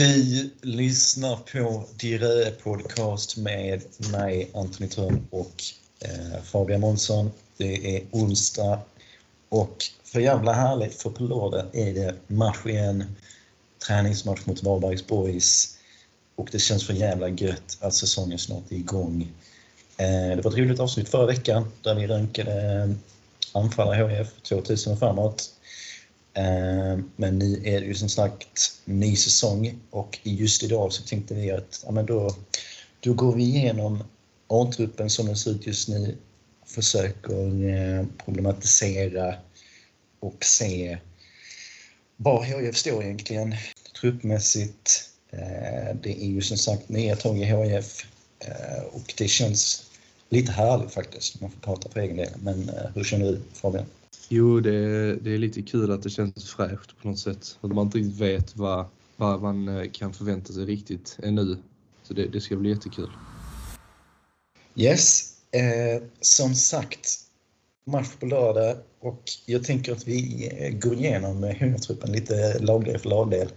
Du lyssnar på Dirö Podcast med mig, Anthony Thörn och eh, Fabian Månsson. Det är onsdag och för jävla härligt för på lördag är det match igen. Träningsmatch mot Varbergs Boys. Och det känns för jävla gött att säsongen snart är igång. Eh, det var ett roligt avsnitt förra veckan där vi rankade eh, anfallare HF 2000 och framåt. Eh, men nu är det ju som sagt ny säsong och just idag så tänkte vi att ja, men då, då går vi igenom A-truppen som den ser ut just nu, försöker eh, problematisera och se var HIF står egentligen truppmässigt. Eh, det är ju som sagt nya tag i HIF och det känns lite härligt faktiskt, om man får prata för egen del. Men hur känner du Fabian? Jo, det är, det är lite kul att det känns fräscht på något sätt. Att man inte riktigt vet vad, vad man eh, kan förvänta sig riktigt ännu. Så det, det ska bli jättekul. Yes, eh, som sagt, match på lördag och jag tänker att vi eh, går igenom eh, huvudtruppen lite lagdel för lagdel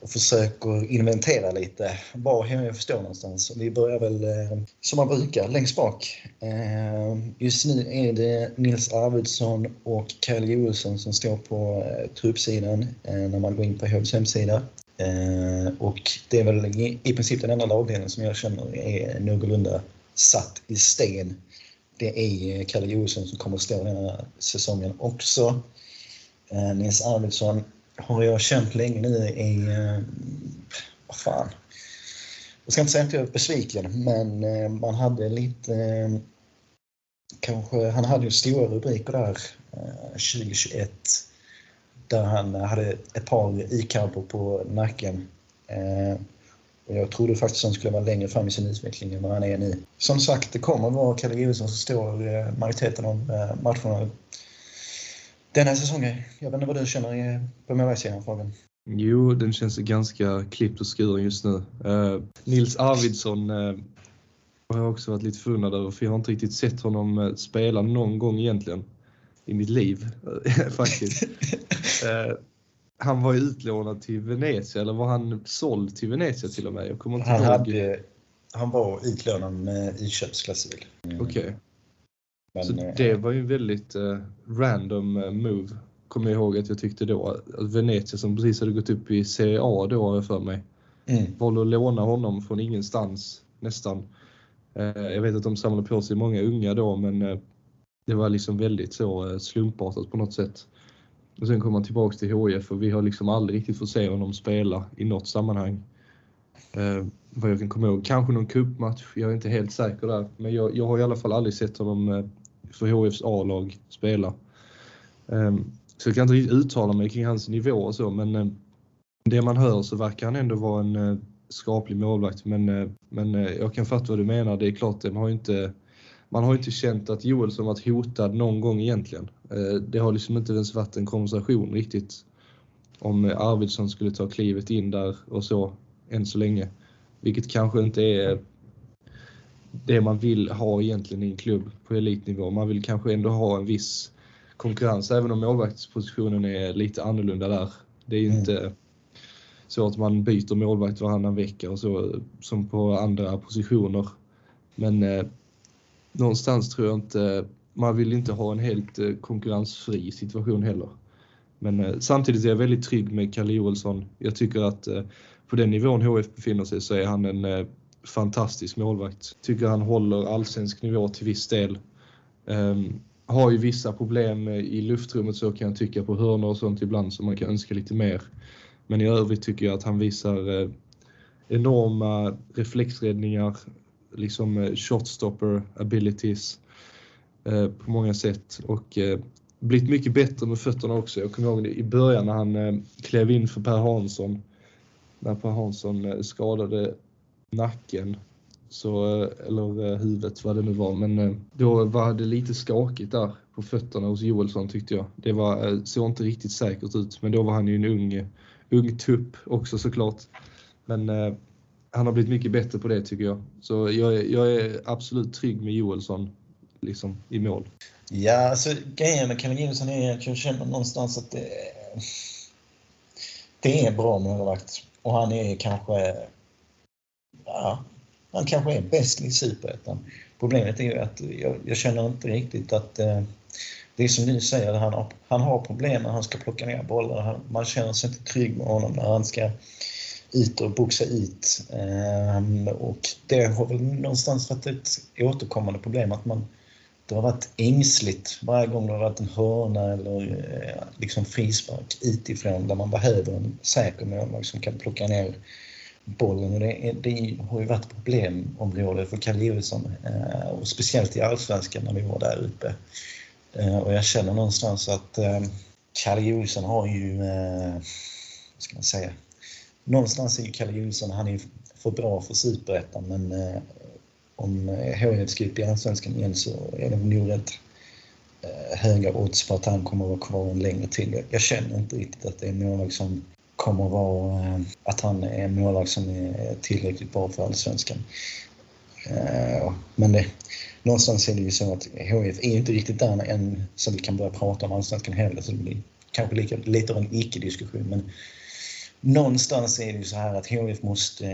och försöker inventera lite var jag förstår någonstans. Vi börjar väl eh, som man brukar längst bak. Eh, just nu är det Nils Arvidsson och Kalle Joelsson som står på eh, truppsidan när man går in på HIFs hemsida. Och det är väl i princip den enda lagdelen som jag känner är någorlunda satt i sten. Det är Kalle Joelsson som kommer att stå den här säsongen också. Nils Arvidsson har jag känt länge nu i... Eh, vad fan. Jag ska inte säga att jag är besviken, men eh, man hade lite... Eh, kanske, han hade ju stora rubriker där 2021 där han hade ett par ikamper på nacken. Och jag trodde faktiskt att han skulle vara längre fram i sin utveckling än vad han är nu. Som sagt, det kommer vara Kalle Johansson som står majoriteten av matcherna denna säsongen. Jag vet inte vad du känner på målvaktssidan, Fabian? Jo, den känns ganska klippt och skuren just nu. Uh, Nils Arvidsson uh, har jag också varit lite förundrad över, för jag har inte riktigt sett honom uh, spela någon gång egentligen i mitt liv, faktiskt. han var ju utlånad till Venezia, eller var han såld till Venezia till och med? Jag kommer inte han, ihåg. Hade, han var utlånad med inköpsklausul. Mm. Okej. Okay. Men, så eh, det var ju en väldigt uh, random uh, move. Kommer jag ihåg att jag tyckte då. Att Venezia som precis hade gått upp i Serie A då har jag för mig. Mm. Valde att låna honom från ingenstans nästan. Uh, jag vet att de samlade på sig många unga då men det var liksom väldigt så slumpartat på något sätt. Och sen kom han tillbaks till HIF och vi har liksom aldrig riktigt fått se honom spela i något sammanhang. Eh, vad jag kan komma ihåg. Kanske någon cupmatch, jag är inte helt säker där. Men jag, jag har i alla fall aldrig sett honom för HFs A-lag spela. Ehm, så jag kan inte riktigt uttala mig kring hans nivå och så, men ehm, det man hör så verkar han ändå vara en eh, skaplig målvakt. Men, eh, men eh, jag kan fatta vad du menar. Det är klart, man har inte, man har inte känt att Joelsson varit hotad någon gång egentligen. Det har liksom inte ens varit en konversation riktigt om Arvidsson skulle ta klivet in där och så än så länge. Vilket kanske inte är det man vill ha egentligen i en klubb på elitnivå. Man vill kanske ändå ha en viss konkurrens, även om målvaktspositionen är lite annorlunda där. Det är ju mm. inte så att man byter målvakt varannan vecka och så som på andra positioner. Men eh, någonstans tror jag inte, man vill inte ha en helt eh, konkurrensfri situation heller. Men eh, samtidigt är jag väldigt trygg med Kalle Joelsson. Jag tycker att eh, på den nivån HF befinner sig så är han en eh, fantastisk målvakt. Tycker han håller allsvensk nivå till viss del. Um, har ju vissa problem i luftrummet så kan jag tycka på hörnor och sånt ibland som man kan önska lite mer. Men i övrigt tycker jag att han visar eh, enorma reflexräddningar, liksom eh, shotstopper abilities eh, på många sätt och eh, blivit mycket bättre med fötterna också. Jag kommer ihåg i början när han eh, klev in för Per Hansson när Per Hansson eh, skadade nacken. Så, eh, eller eh, huvudet vad det nu var. Men eh, då var det lite skakigt där på fötterna hos Joelsson tyckte jag. Det var, såg inte riktigt säkert ut. Men då var han ju en ung, ung tupp också såklart. Men eh, han har blivit mycket bättre på det tycker jag. Så jag, jag är absolut trygg med Joelsson liksom, i mål. Ja, alltså grejen med Kalle Joelsson är att jag känner någonstans att det det är bra målvakt och han är kanske ja, han kanske är bäst i Superettan. Problemet är ju att jag, jag känner inte riktigt att eh, det är som du säger, han har, han har problem när han ska plocka ner bollar. Han, man känner sig inte trygg med honom när han ska ut och boxa ut. Um, och det har väl någonstans varit ett återkommande problem att man det har varit ängsligt varje gång det har varit en hörna eller eh, liksom frispark utifrån där man behöver en säker målvakt som kan plocka ner bollen. Och det, det har ju varit problemområde för Kalle Johansson eh, och speciellt i Allsvenskan när vi var där uppe. Eh, och jag känner någonstans att eh, Kalle Johansson har ju, eh, vad ska man säga, någonstans är ju Kalle Johansson, han är för bra för Superettan men eh, om HIF ska upp i Allsvenskan igen så är det nog rätt höga odds på att han kommer att vara kvar en längre tid. Jag känner inte riktigt att det är någon som kommer att vara, eh, att han är en målvakt som är tillräckligt bra för Allsvenskan. Eh, men det, någonstans är det ju så att HIF är inte riktigt där än så vi kan börja prata om Allsvenskan heller. Så det blir kanske lika, lite av en icke-diskussion. Men någonstans är det ju så här att HIF måste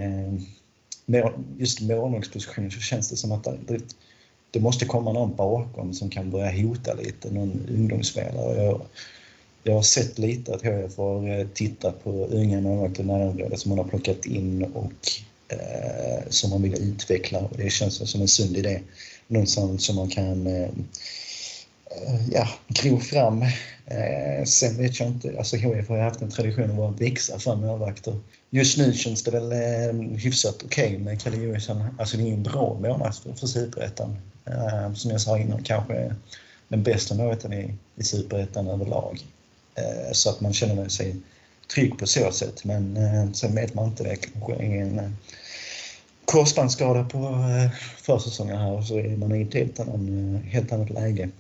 eh, just målvaktspositionen så känns det som att det, det, måste komma någon bakom som kan börja hota lite, någon ungdomsspelare. Jag, har sett lite att HIF har eh, tittat på unga målvakter i närområdet som man har plockat in och eh, som man vill utveckla. Och det känns som en sund idé. Någonstans som man kan eh, eh, ja, gro fram. Eh, sen vet jag inte, alltså HIF har ju haft en tradition av att växa fram målvakter just nu känns det väl eh, hyfsat okej okay med Kalle Johansson. Alltså det är en bra målvakt för, för Superettan. Eh, som jag sa innan, kanske den bästa målvakten i, i Superettan överlag. Eh, så att man känner sig trygg på så sätt. Men eh, sen vet man inte det. Kanske ingen eh, korsbandsskada på försäsongen här och så är man i ett helt, annan, helt annat läge.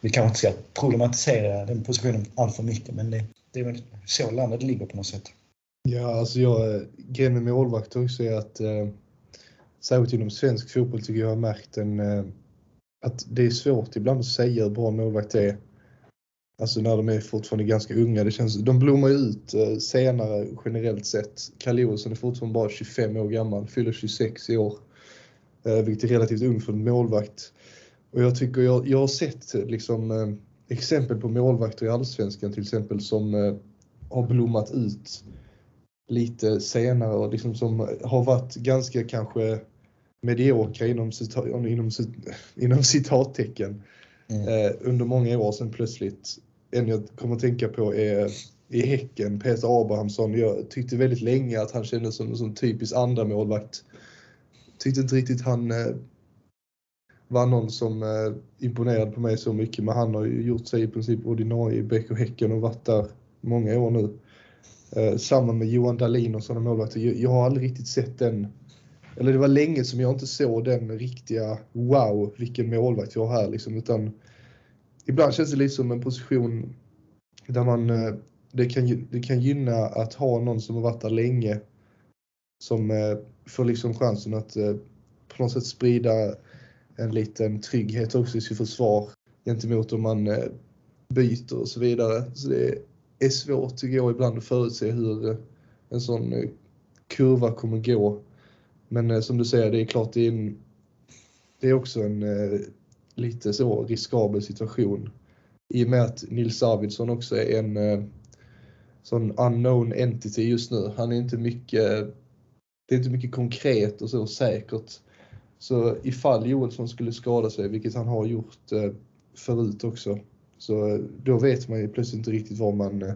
Vi kanske inte ska problematisera den positionen allt för mycket men det, det är väl så landet ligger på något sätt. Ja, alltså jag, grejen med målvakter också är att eh, särskilt inom svensk fotboll tycker jag har märkt en, eh, att det är svårt ibland att säga hur bra en målvakt är. Alltså när de är fortfarande ganska unga. Det känns, de blommar ju ut eh, senare generellt sett. Kalle Olsson är fortfarande bara 25 år gammal, fyller 26 i år. Eh, vilket är relativt ung för en målvakt. Och jag tycker jag, jag har sett liksom, eh, exempel på målvakter i Allsvenskan till exempel som har blommat ut lite senare och liksom som har varit ganska kanske mediokra inom, inom, inom citattecken mm. eh, under många år sedan plötsligt. En jag kommer att tänka på är i Häcken, Peter Abrahamsson. Jag tyckte väldigt länge att han kändes som en sån typisk andra målvakt. Tyckte inte riktigt han eh, var någon som eh, imponerade på mig så mycket, men han har ju gjort sig i princip ordinarie i Bäck och Häcken och varit där många år nu. Eh, samma med Johan Dahlin och sådana målvakter. Jag, jag har aldrig riktigt sett den, eller det var länge som jag inte såg den riktiga wow, vilken målvakt jag har här liksom, utan ibland känns det lite som en position där man, eh, det kan, det kan gynna att ha någon som har varit där länge som eh, får liksom chansen att eh, på något sätt sprida en liten trygghet också i sitt försvar gentemot om man byter och så vidare. Så det är svårt tycker jag ibland att förutse hur en sån kurva kommer gå. Men som du säger, det är klart det är, en, det är också en lite så riskabel situation. I och med att Nils Arvidsson också är en sån unknown entity just nu. Han är inte mycket, det är inte mycket konkret och så säkert. Så ifall Joelsson skulle skada sig, vilket han har gjort förut också, så då vet man ju plötsligt inte riktigt var man eh,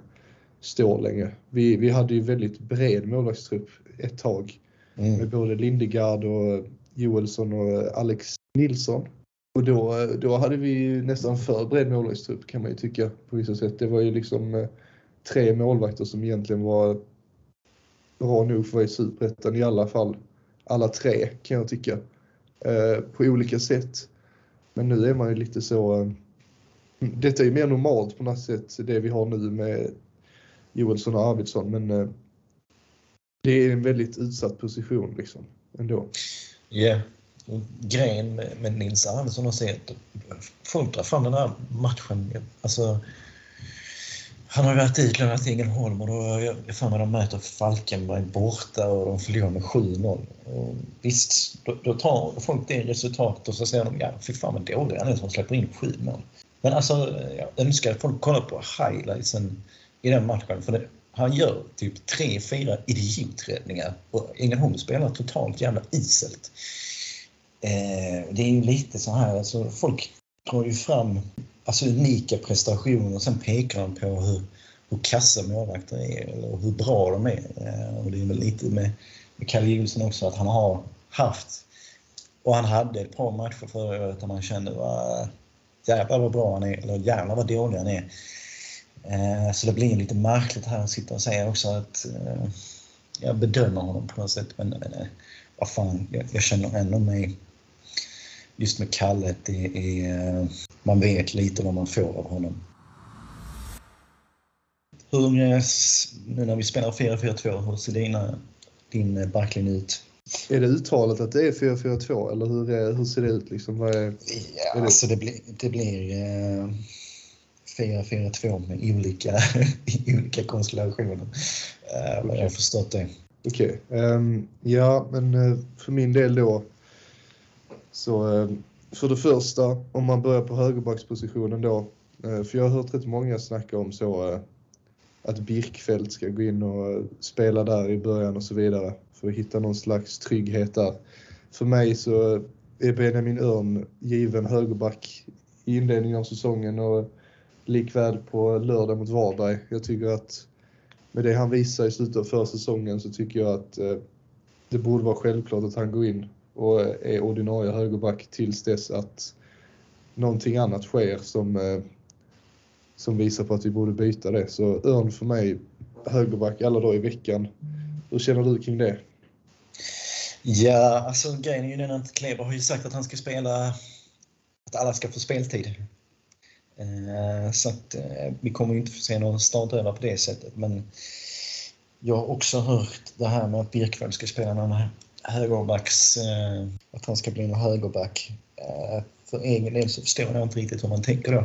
står längre. Vi, vi hade ju väldigt bred målvaktstrupp ett tag mm. med både Lindegard och Joelsson och Alex Nilsson. Och då, då hade vi nästan för bred målvaktstrupp kan man ju tycka på vissa sätt. Det var ju liksom eh, tre målvakter som egentligen var bra nog för att vara i Superettan i alla fall. Alla tre kan jag tycka. Eh, på olika sätt. Men nu är man ju lite så eh, detta är ju mer normalt på något sätt, det vi har nu med Joelsson och Arvidsson, men det är en väldigt utsatt position liksom ändå. Ja, yeah grejen med, med Nils Arvidsson och se. folk drar fram den här matchen. Alltså, Han har varit utlånad till Ängelholm och då jag för mig de möter Falkenberg borta och de förlorar med 7-0. Visst, då, då, tar folk det resultatet och så säger de ja, fy fan vad dålig han är som släpper in 7 mål. Men alltså, jag önskar att folk kollar på highlightsen i den matchen. För det, han gör typ tre, fyra idioträddningar och Ängelholm spelar totalt jävla iselt. Eh, det är ju lite så här, alltså folk drar ju fram alltså unika prestationer och sen pekar de på hur, hur kassa målvakter är eller hur bra de är. Eh, och det är väl lite med, med Kalle Julsen också att han har haft och han hade ett par matcher förra året där man kände vad jävlar vad bra han är eller jävlar vad dålig han är. Eh, så det blir lite märkligt här att sitta och säga också att eh, jag bedömer honom på något sätt. Men eh, vad fan, jag, jag känner ändå mig just med Kalle, det är, man vet lite vad man får av honom. Hur, nu när vi spelar 4-4-2, hur ser dina, din backlinje ut? Är det uttalet att det är 4-4-2 eller hur, är, hur ser det ut? Liksom? Vad är, ja, är det? Alltså det, blir, det blir eh, 4-4-2 med olika, olika konstellationer. Uh, okay. Jag har förstått det. Okej. Okay. Um, ehm, ja, men uh, för min del då. Så eh, för det första, om man börjar på högerbackspositionen då. Eh, för jag har hört rätt många snacka om så eh, att Birkfeldt ska gå in och spela där i början och så vidare. För att hitta någon slags trygghet där. För mig så är Benjamin Örn given högerback i inledningen av säsongen och likväl på lördag mot Varberg. Jag tycker att med det han visar i slutet av förra säsongen så tycker jag att det borde vara självklart att han går in och är ordinarie högerback tills dess att någonting annat sker som, eh, som visar på att vi borde byta det. Så Örn för mig högerback alla dagar i veckan. Hur känner du kring det? Ja, alltså grejen är ju den att Kleber har ju sagt att han ska spela, att alla ska få speltid. Eh, så att eh, vi kommer inte få se någon startöver på det sättet. Men jag har också hört det här med att Birkvall ska spela någon högerbacks, eh, att han ska bli en högerback. Eh, för egen del så förstår jag inte riktigt hur man tänker då.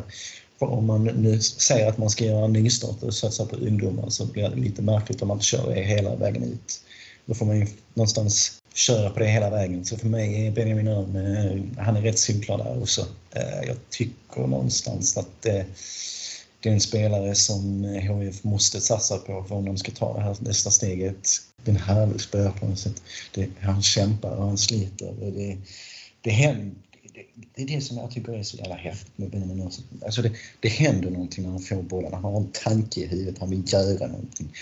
För om man nu säger att man ska göra en nystart och satsa på ungdomar så blir det lite märkligt om man inte kör det hela vägen ut. Då får man ju någonstans köra på det hela vägen. Så för mig är Benjamin Öhrn, eh, han är rätt simplar där också. Eh, jag tycker någonstans att det, är en spelare som eh, HIF måste satsa på för om de ska ta det här nästa steget. Det är en härlig spelare på något sätt. Det, han kämpar och han sliter. Det, det, händer, det, det är det som jag tycker är så jävla häftigt med Benjamin Alltså det, det händer någonting när han får bollen. Han har en tanke i huvudet, han vill göra någonting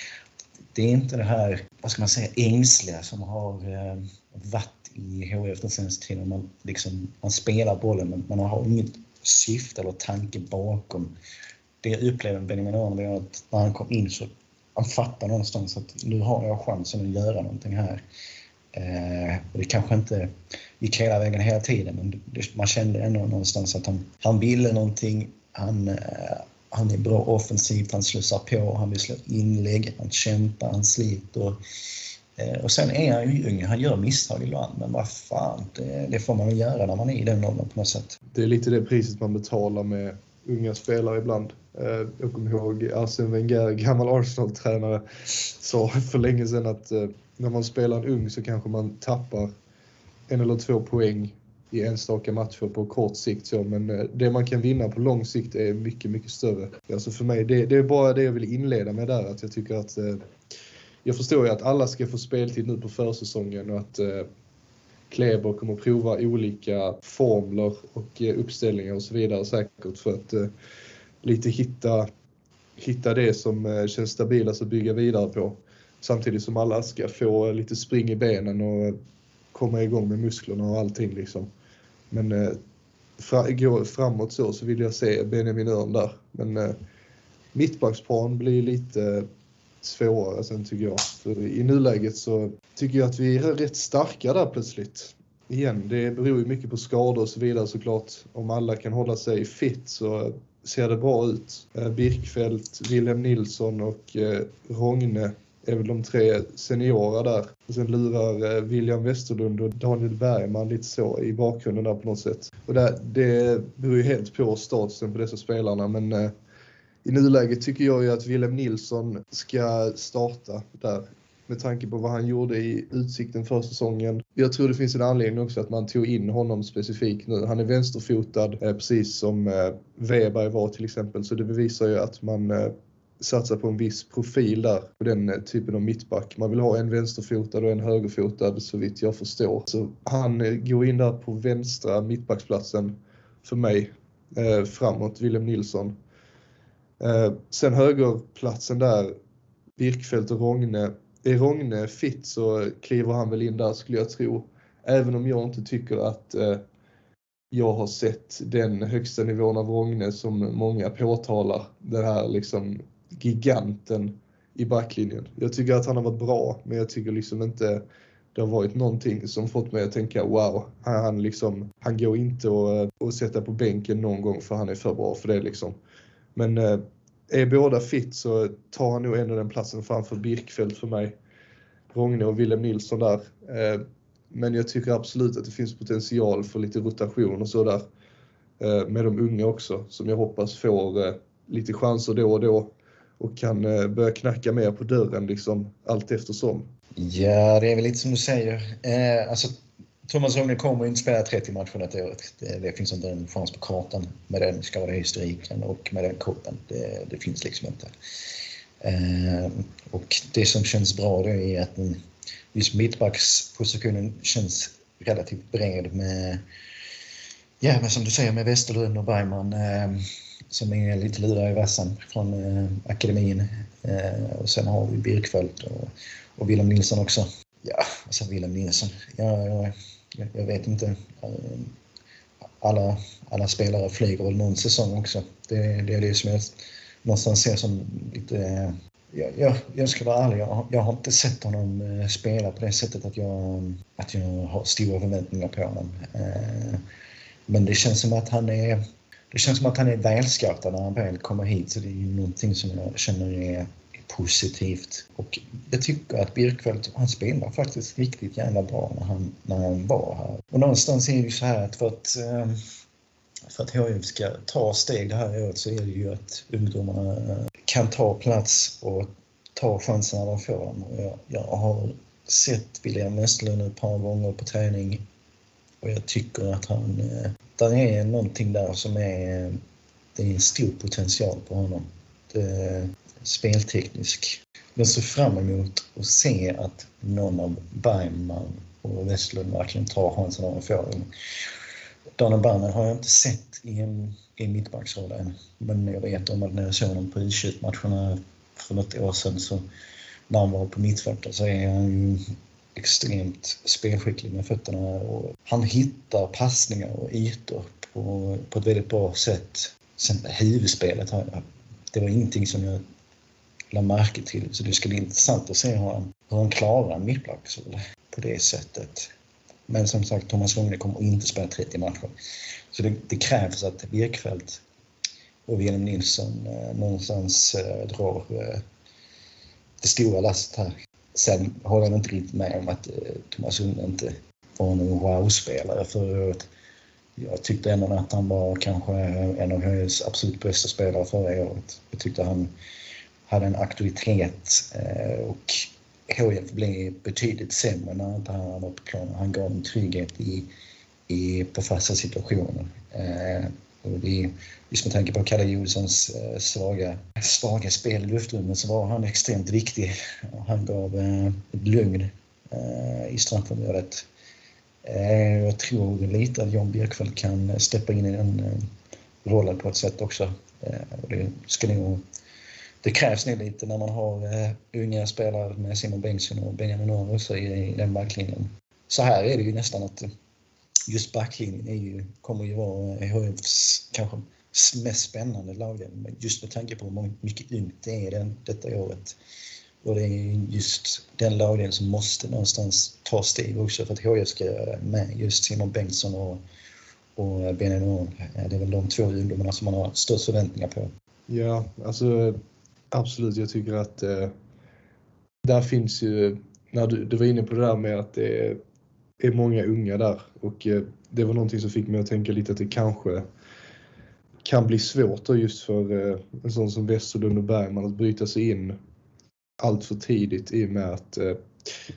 det är inte det här, vad ska man säga, ängsliga som har eh, varit i HIF den senaste tiden. Man, liksom, man spelar bollen men man har inget syfte eller tanke bakom. Det upplever Benjamin Örn att när han kom in så han fattar någonstans att nu har jag chansen att göra någonting här. Eh, det kanske inte gick hela vägen hela tiden men det, man kände ändå någonstans att han, han ville någonting. Han, eh, han är bra offensivt, han slussar på, han vill slå inlägg, han kämpar, han sliter. Eh, och sen är han ju ung, han gör misstag ibland, men vad fan, det, det får man väl göra när man är i den åldern på något sätt. Det är lite det priset man betalar med unga spelare ibland. Eh, jag kommer ihåg Arsene Wenger, gammal Arsenal-tränare, sa för länge sedan att eh, när man spelar en ung så kanske man tappar en eller två poäng i enstaka matcher på kort sikt så, men eh, det man kan vinna på lång sikt är mycket, mycket större. Alltså för mig, det, det är bara det jag vill inleda med där, att jag tycker att jag förstår ju att alla ska få speltid nu på försäsongen och att Kleber kommer att prova olika formler och eh, uppställningar och så vidare säkert för att eh, lite hitta, hitta det som eh, känns stabilast att bygga vidare på. Samtidigt som alla ska få lite spring i benen och eh, komma igång med musklerna och allting liksom. Men eh, fra, gå framåt så, så vill jag se Benjamin Örn där. Men eh, mittbacksplan blir lite eh, svårare sen tycker jag. För i nuläget så tycker jag att vi är rätt starka där plötsligt. Igen, det beror ju mycket på skador och så vidare såklart. Om alla kan hålla sig fit så ser det bra ut. Eh, Birkfeldt, Wilhelm Nilsson och eh, Rogne är väl de tre seniora där. Och sen lurar eh, William Westerlund och Daniel Bergman lite så i bakgrunden där på något sätt. Och där, det beror ju helt på statusen på dessa spelarna men i nuläget tycker jag ju att Willem Nilsson ska starta där med tanke på vad han gjorde i Utsikten för säsongen. Jag tror det finns en anledning också att man tog in honom specifikt nu. Han är vänsterfotad, eh, precis som eh, Weber var till exempel, så det bevisar ju att man eh, satsar på en viss profil där på den typen av mittback. Man vill ha en vänsterfotad och en högerfotad så vitt jag förstår. Så han går in där på vänstra mittbacksplatsen för mig framåt, Willem Nilsson. Eh, sen högerplatsen där, Birkfeldt och Rogne är Rogne fit så kliver han väl in där skulle jag tro. Även om jag inte tycker att eh, jag har sett den högsta nivån av Rogne som många påtalar. Den här liksom giganten i backlinjen. Jag tycker att han har varit bra, men jag tycker liksom inte det har varit någonting som fått mig att tänka wow, han, liksom, han går inte att, att sätta på bänken någon gång för han är för bra för det liksom. Men eh, är båda fit så tar han nog ändå den platsen framför Birkfeldt för mig. Rogne och Willem Nilsson där. Eh, men jag tycker absolut att det finns potential för lite rotation och sådär. där. Eh, med de unga också, som jag hoppas får lite chanser då och då och kan börja knacka mer på dörren liksom allt eftersom. Ja, det är väl lite som du säger. alltså, Thomas Rogne kommer inte spela 30 matcher detta året. Det, det, finns inte en chans på kartan med den skadehistoriken och med den kroppen. Det, det finns liksom inte. Eh, och det som känns bra då är att just mittbackspositionen känns relativt bred med, ja men som du säger med Westerlund och Bergman eh, som är lite lurade i vassen från eh, akademin. Eh, och sen har vi Birkfeldt och, och Willem Nilsson också. Ja, alltså Willem Nilsson. Ja, jag, jag vet inte. Ehm, alla, alla spelare flyger väl någon säsong också. Det, det är det som jag någonstans ser som lite... Eh, jag, jag, jag ska vara ärlig, jag, jag har inte sett honom eh, spela på det sättet att jag, att jag har stora förväntningar på honom. Ehm, men det känns som att han är det känns som att han är välskattad när han väl kommer hit så det är ju någonting som jag känner är positivt. Och jag tycker att Birkfeldt, han spelar faktiskt riktigt jävla bra när han, när han var här. Och någonstans är det ju så här att för att eh, för att HIF ska ta steg det här året så är det ju att ungdomarna eh, kan ta plats och ta chansen när de får dem. Jag, jag har sett William Westlund ett par gånger på träning och jag tycker att han... Eh, det är någonting där som är... Det är en stor potential på honom. Det, spelteknisk. Jag ser fram emot att se att någon av Bergman och Westlund verkligen tar chansen när de får den. Daniel Bergman har jag inte sett i, en, i mittbacksroll än. Men jag vet om att när jag såg honom på U21-matcherna för något år sedan så när han var på mittfältet så är han ju extremt spelskicklig med fötterna och han hittar passningar och ytor på, på ett väldigt bra sätt. Sen huvudspelet, det var ingenting som jag la märke till så det skulle bli intressant att se hur han, hur han klarar en mittbacksroll på det sättet. Men som sagt, Thomas Rogne kommer inte spela 30 matcher. Så det, det krävs att Birkfeldt och Wilhelm Nilsson eh, någonstans eh, drar eh, det stora lastet här. Sen håller jag inte riktigt med om att eh, Thomas Rogne inte var någon wow-spelare förra året. Jag tyckte ändå att han var kanske en av HIs absolut bästa spelare förra året. Jag tyckte han hade en auktoritet eh, och HF blev betydligt sämre när inte han var på planen. Han gav en trygghet i, i, på fasta situationer. Eh, och det, just med tanke på Kalle Jonssons eh, svaga, svaga spel i luftrummet så var han extremt viktig. Han gav ett lugn i straffområdet. Jag tror lite att Jan Björkfeldt kan steppa in i den rollen på ett sätt också. Och det ska nog det krävs nog lite när man har eh, unga spelare med Simon Bengtsson och Benjamin Norr i, i den backlinjen. Så här är det ju nästan att eh, just backlinjen är ju, kommer ju vara eh, HIFs kanske mest spännande lagdel just med tanke på hur mycket ungt det är den, detta året. Och det är just den lagdelen som måste någonstans ta steg också för att HIF ska med just Simon Bengtsson och, och Benjamin Norr. Det är väl de två ungdomarna som man har störst förväntningar på. Ja, alltså Absolut, jag tycker att eh, där finns ju, när du, du var inne på det där med att det är, är många unga där och eh, det var någonting som fick mig att tänka lite att det kanske kan bli svårt då just för eh, en sån som Westerlund och Bergman att bryta sig in allt för tidigt i och med att eh,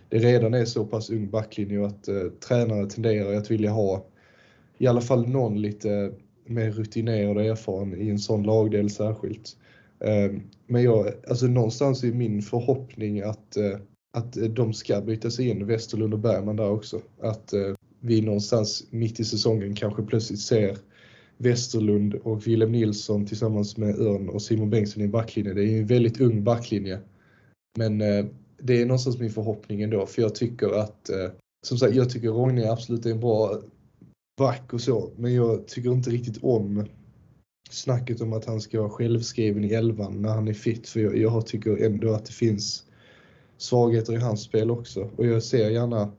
det redan är så pass ung backlinje och att eh, tränare tenderar att vilja ha i alla fall någon lite mer rutinerad och erfaren i en sån lagdel särskilt. Ehm, men jag, alltså någonstans är min förhoppning att, eh, att eh, de ska byta sig in, Westerlund och Bergman där också. Att eh, vi någonstans mitt i säsongen kanske plötsligt ser Westerlund och Willem Nilsson tillsammans med Örn och Simon Bengtsson i backlinje. Det är ju en väldigt ung backlinje. Men det är någonstans min förhoppning ändå, för jag tycker att, som sagt, jag tycker Rogne absolut är en bra back och så, men jag tycker inte riktigt om snacket om att han ska vara självskriven i elvan när han är fit, för jag, jag tycker ändå att det finns svagheter i hans spel också. Och jag ser gärna,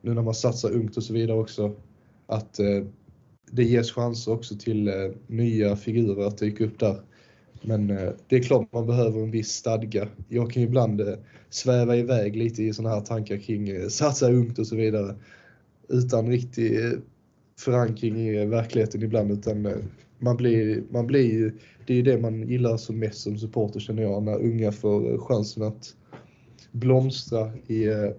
nu när man satsar ungt och så vidare också, att eh, det ges chanser också till eh, nya figurer att dyka upp där. Men eh, det är klart man behöver en viss stadga. Jag kan ibland eh, sväva iväg lite i sådana här tankar kring eh, satsa ungt och så vidare. Utan riktig eh, förankring i eh, verkligheten ibland utan eh, man blir, man blir det är ju det man gillar som mest som supporter känner jag, när unga får eh, chansen att blomstra i, eh,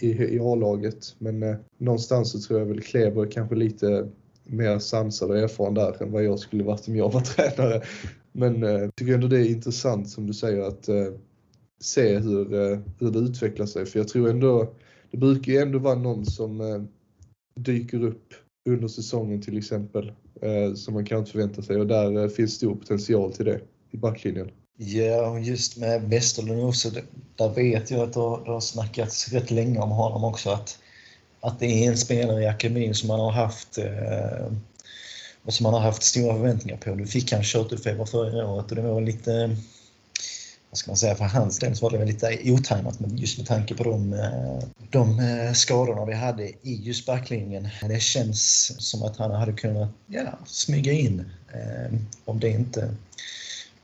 i, i A-laget. Men eh, någonstans så tror jag väl Kleber kanske lite mer sansad och erfaren där än vad jag skulle varit om jag var tränare. Men eh, jag eh, tycker ändå det är intressant som du säger att eh, se hur, eh, hur det utvecklar sig. För jag tror ändå, det brukar ju ändå vara någon som eh, dyker upp under säsongen till exempel Eh, som man kan förvänta sig och där eh, finns stor potential till det i backlinjen. Ja, just med Westerlund också, där vet jag att det har, det har snackats rätt länge om honom också. Att, att det är en spelare i akademin som man har haft eh, och som man har haft stora förväntningar på. Nu fick han körtelfeber förra året och det var lite, vad ska man säga, för hans del så var det lite otajmat men just med tanke på de, eh, de eh, skadorna vi hade i just backlinjen. Det känns som att han hade kunnat ja, smyga in eh, om, det inte,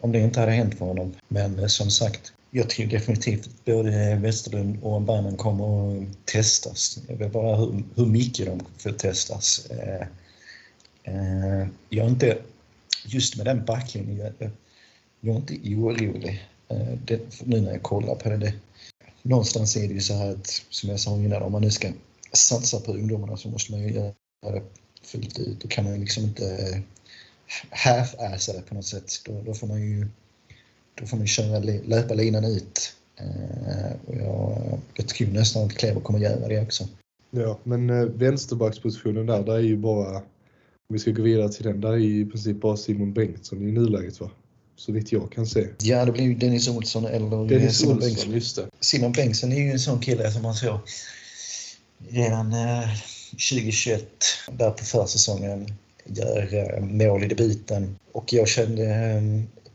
om det inte hade hänt för honom. Men eh, som sagt, jag tror definitivt att både Westerlund och Bernen kommer att testas. Jag vet bara hur, hur mycket de får testas. Eh, jag är inte, just med den backlinjen, jag är inte orolig. Eh, det, nu när jag kollar på det, det. Någonstans är det ju så här att, som jag sa innan, om man nu ska satsa på ungdomarna så måste man ju göra det fullt ut. Då kan man liksom inte eh, half-assa det på något sätt. Då, då, får man ju då får man köra, löpa linan ut. Eh, och jag, jag tror nästan att Kleber kommer göra det också. Ja, men vänsterbackspositionen där, där är ju bara om vi ska gå vidare till den, där är ju i princip bara Simon Bengtsson i nuläget va? Så vitt jag kan se. Ja, det blir ju Dennis Olsson eller Dennis Simon Olsson, Bengtsson. just det. Simon Bengtsson är ju en sån kille som man såg redan eh, 2021, där på försäsongen, gör eh, mål i debuten. Och jag kände, eh,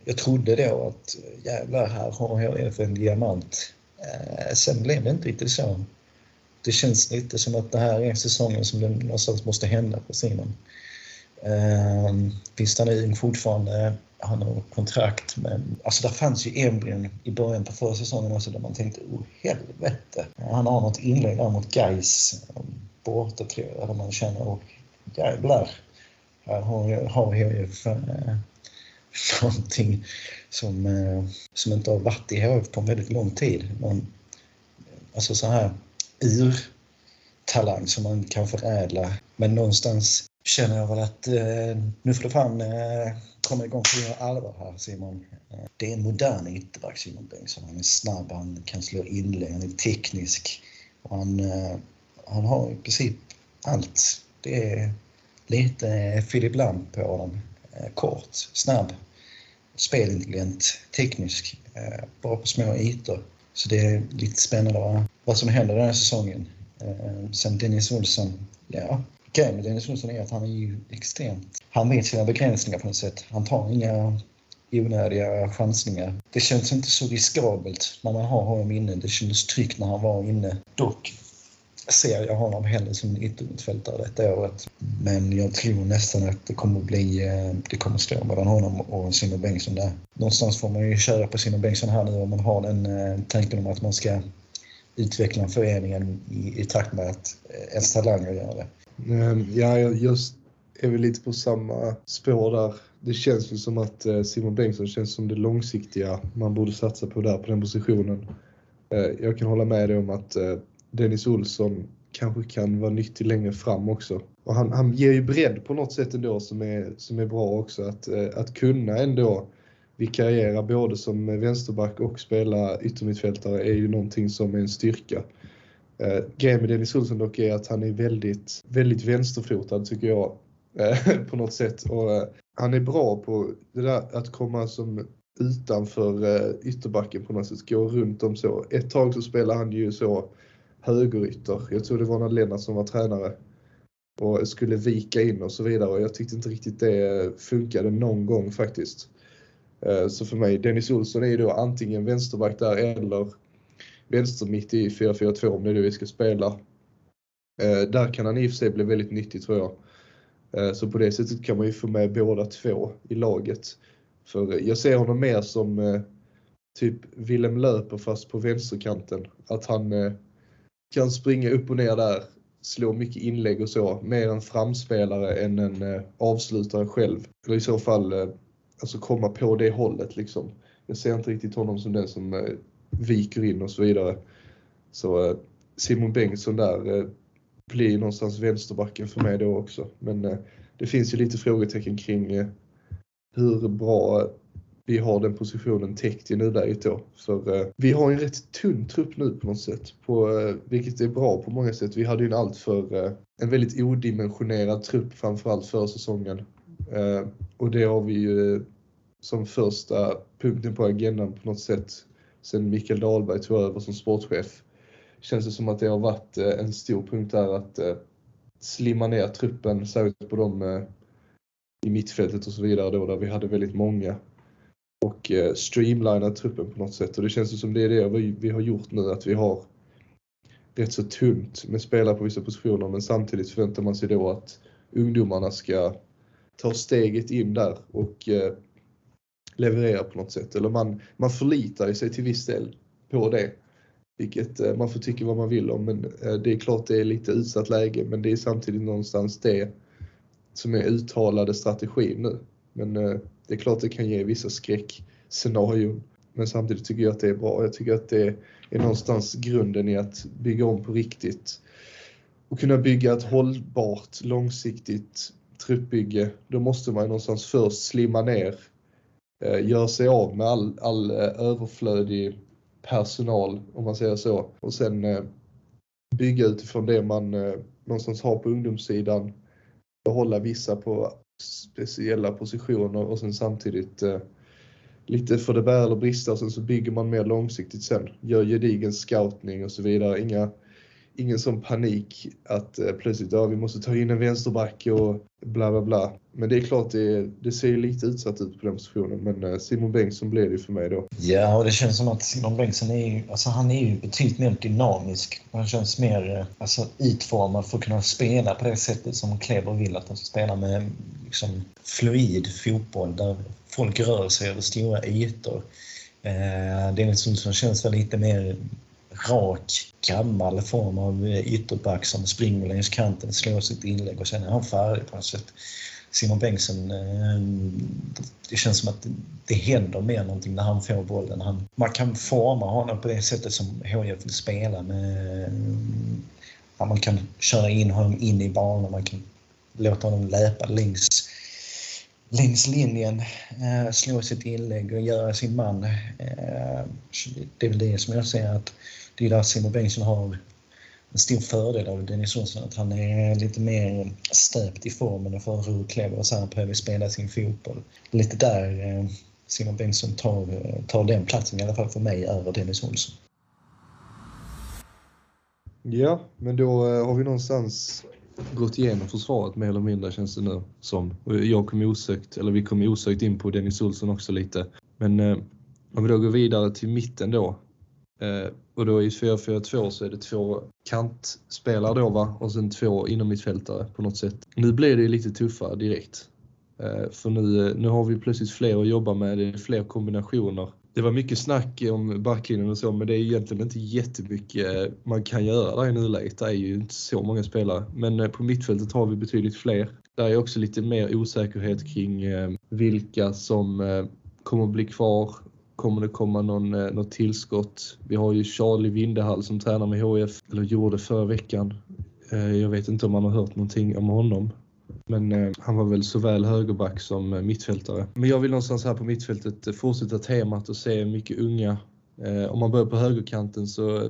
jag trodde då att jävlar, här har HIF en diamant. Eh, sen blev det inte riktigt så. Det känns lite som att det här är säsongen som det någonstans måste hända på Simon. Eh, visst, han är ung fortfarande. Han har kontrakt, men alltså där fanns ju embryon i början på förra säsongen också där man tänkte oh helvete. Han har något inlägg där mot Gais um, borta tror jag, där man känner oh jävlar. Här har, har HIF eh, någonting som, eh, som inte har varit i HF på en väldigt lång tid. Men, eh, alltså så här ur-talang som man kan förädla. Men någonstans känner jag väl att eh, nu får du fan eh, komma igång på allvar här Simon. Eh, det är en modern ytterback Simon Bengtsson. Han är snabb, han kan slå inlägg, han är teknisk. Och han, eh, han har i princip allt. Det är lite Filip Lam på honom. Eh, kort, snabb, spelintelligent, teknisk, eh, bra på små ytor. Så det är lite spännande vad som händer den här säsongen. Eh, sen Dennis Olsson, ja, grejen med Dennis Olsson är att han är ju extremt... Han vet sina begränsningar på något sätt. Han tar inga onödiga chansningar. Det känns inte så riskabelt när man har honom inne. Det kändes tryggt när han var inne. Dock ser jag honom hellre som en yttermittfältare detta året. Men jag tror nästan att det kommer att bli, eh, det kommer stå mellan honom och Simon Bengtsson där. Någonstans får man ju köra på Simon Bengtsson här nu om man har den eh, tanken om att man ska utveckla föreningen i, i takt med att eh, ens talanger gör det. Ehm, ja, jag är väl lite på samma spår där. det känns väl som att eh, Simon Bengtsson känns som det långsiktiga man borde satsa på där på den positionen. Eh, jag kan hålla med dig om att eh, Dennis Olsson kanske kan vara nyttig längre fram också. Och han, han ger ju bredd på något sätt ändå som är, som är bra också. Att, att kunna ändå vikariera både som vänsterback och spela yttermittfältare är ju någonting som är en styrka. Eh, grejen med Dennis Olsson dock är att han är väldigt, väldigt vänsterfotad tycker jag. Eh, på något sätt. Och, eh, han är bra på det där att komma som utanför eh, ytterbacken på något sätt, gå runt om så. Ett tag så spelade han ju så högerytter. Jag tror det var när Lennart som var tränare och skulle vika in och så vidare och jag tyckte inte riktigt det funkade någon gång faktiskt. Eh, så för mig, Dennis Olsson är ju då antingen vänsterback där eller vänstermitt i 4-4-2 om det är det vi ska spela. Eh, där kan han i och för sig bli väldigt nyttig tror jag. Eh, så på det sättet kan man ju få med båda två i laget. För jag ser honom mer som eh, typ Willem Löper fast på vänsterkanten. Att han eh, kan springa upp och ner där, slå mycket inlägg och så. Mer en framspelare än en eh, avslutare själv. Eller i så fall eh, alltså komma på det hållet liksom. Jag ser inte riktigt honom som den som viker in och så vidare. Så eh, Simon Bengtsson där eh, blir någonstans vänsterbacken för mig då också. Men eh, det finns ju lite frågetecken kring hur bra vi har den positionen täckt i nuläget då. För eh, vi har en rätt tunn trupp nu på något sätt, på, eh, vilket är bra på många sätt. Vi hade ju en alltför, eh, en väldigt odimensionerad trupp framförallt förra säsongen. Och det har vi ju som första punkten på agendan på något sätt sen Mikael Dahlberg tog över som sportchef känns det som att det har varit eh, en stor punkt där att eh, slimma ner truppen, särskilt på dem eh, i mittfältet och så vidare då, där vi hade väldigt många. Och streamlina truppen på något sätt och det känns som det är det vi har gjort nu, att vi har rätt så tunt med spelare på vissa positioner men samtidigt förväntar man sig då att ungdomarna ska ta steget in där och leverera på något sätt. Eller man, man förlitar sig till viss del på det. Vilket eh, man får tycka vad man vill om, men eh, det är klart det är lite utsatt läge, men det är samtidigt någonstans det som är uttalade strategin nu. Men eh, det är klart det kan ge vissa skräckscenarion. Men samtidigt tycker jag att det är bra. Jag tycker att det är någonstans grunden i att bygga om på riktigt och kunna bygga ett hållbart, långsiktigt truppbygge. Då måste man någonstans först slimma ner, Eh, göra sig av med all, all eh, överflödig personal, om man säger så. Och sen eh, bygga utifrån det man någonstans har på ungdomssidan. Behålla vissa på speciella positioner och sen samtidigt lite för det bära eller brista och sen så bygger man mer långsiktigt sen. Gör gedigen scoutning och så vidare. Inga ingen sån panik att eh, plötsligt ja, vi måste ta in en vänsterback och bla bla bla. Men det är klart det, det ser lite utsatt ut på den positionen men eh, Simon Bengtsson blev det för mig då. Ja och det känns som att Simon Bengtsson är ju, alltså han är ju betydligt mer dynamisk. Han känns mer eh, alltså, utformad för att kunna spela på det sättet som Kleber vill att han ska spela med liksom, fluid fotboll där folk rör sig över stora ytor. Eh, Dennis Olsson känns väl lite mer rak, gammal form av eh, ytterback som springer längs kanten, slår sitt inlägg och sen är han färdig på något sätt. Simon Bengtsson, eh, det känns som att det händer mer någonting när han får bollen. Han, man kan forma honom på det sättet som HIF vill spela. Med, eh, man kan köra in honom in i banan, man kan låta honom löpa längs, längs linjen, eh, slå sitt inlägg och göra sin man. Eh, det är väl det som jag ser att det är där Simon Bengtsson har en stor fördel av Dennis Olsson, att han är lite mer stöpt i formen och för hur Kleber och så behöver spela sin fotboll. Lite där eh, Simon Bengtsson tar, eh, tar den platsen, i alla fall för mig, över Dennis Olsson. Ja, men då eh, har vi någonstans gått igenom försvaret mer eller mindre känns det nu som. Jag kom osökt, eller vi kom osökt in på Dennis Olsson också lite. Men eh, om vi då går vidare till mitten då Eh, och då i 4-4-2 så är det två kantspelare då va? och sen två inomhittfältare på något sätt. Nu blir det lite tuffare direkt. Eh, för nu, eh, nu har vi plötsligt fler att jobba med, det är fler kombinationer. Det var mycket snack om backlinjen och så men det är egentligen inte jättemycket man kan göra där i nuläget. Det är ju inte så många spelare. Men eh, på mittfältet har vi betydligt fler. Där är också lite mer osäkerhet kring eh, vilka som eh, kommer att bli kvar. Kommer det komma någon, något tillskott? Vi har ju Charlie Vindehall som tränar med HF, eller gjorde förra veckan. Jag vet inte om man har hört någonting om honom. Men eh, han var väl såväl högerback som eh, mittfältare. Men jag vill någonstans här på mittfältet eh, fortsätta temat och se mycket unga. Om man börjar på högerkanten så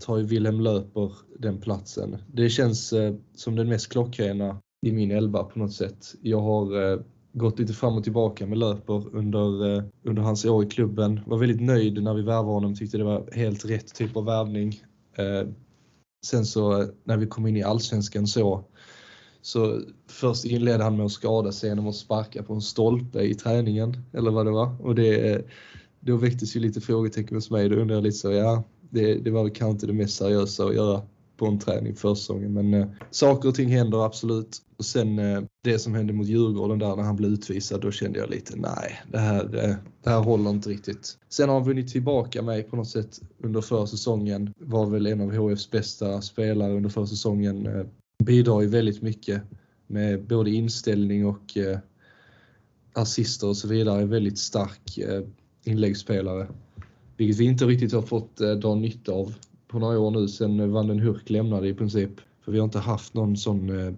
tar ju Wilhelm Löper den platsen. Det känns som den mest klockrena i min elva på något sätt. Jag har eh, gått lite fram och tillbaka med Löper under, eh, under hans år i klubben. Var väldigt nöjd när vi värvade honom, tyckte det var helt rätt typ av värvning. Eh, sen så när vi kom in i allsvenskan så så först inledde han med att skada sig genom att sparka på en stolpe i träningen, eller vad det var. Och det, då väcktes ju lite frågetecken hos mig. Då undrade jag lite så, ja, det, det var väl kanske inte det mest seriösa att göra på en träning försäsongen. Men eh, saker och ting händer absolut. Och sen eh, det som hände mot Djurgården där när han blev utvisad, då kände jag lite nej, det här, eh, det här håller inte riktigt. Sen har han vunnit tillbaka mig på något sätt under försäsongen. Var väl en av HFs bästa spelare under försäsongen. Eh, bidrar ju väldigt mycket med både inställning och eh, assister och så vidare. Väldigt stark eh, inläggsspelare. Vilket vi inte riktigt har fått eh, dra nytta av på några år nu sen eh, Vanden Hurk lämnade i princip. För vi har inte haft någon sån eh,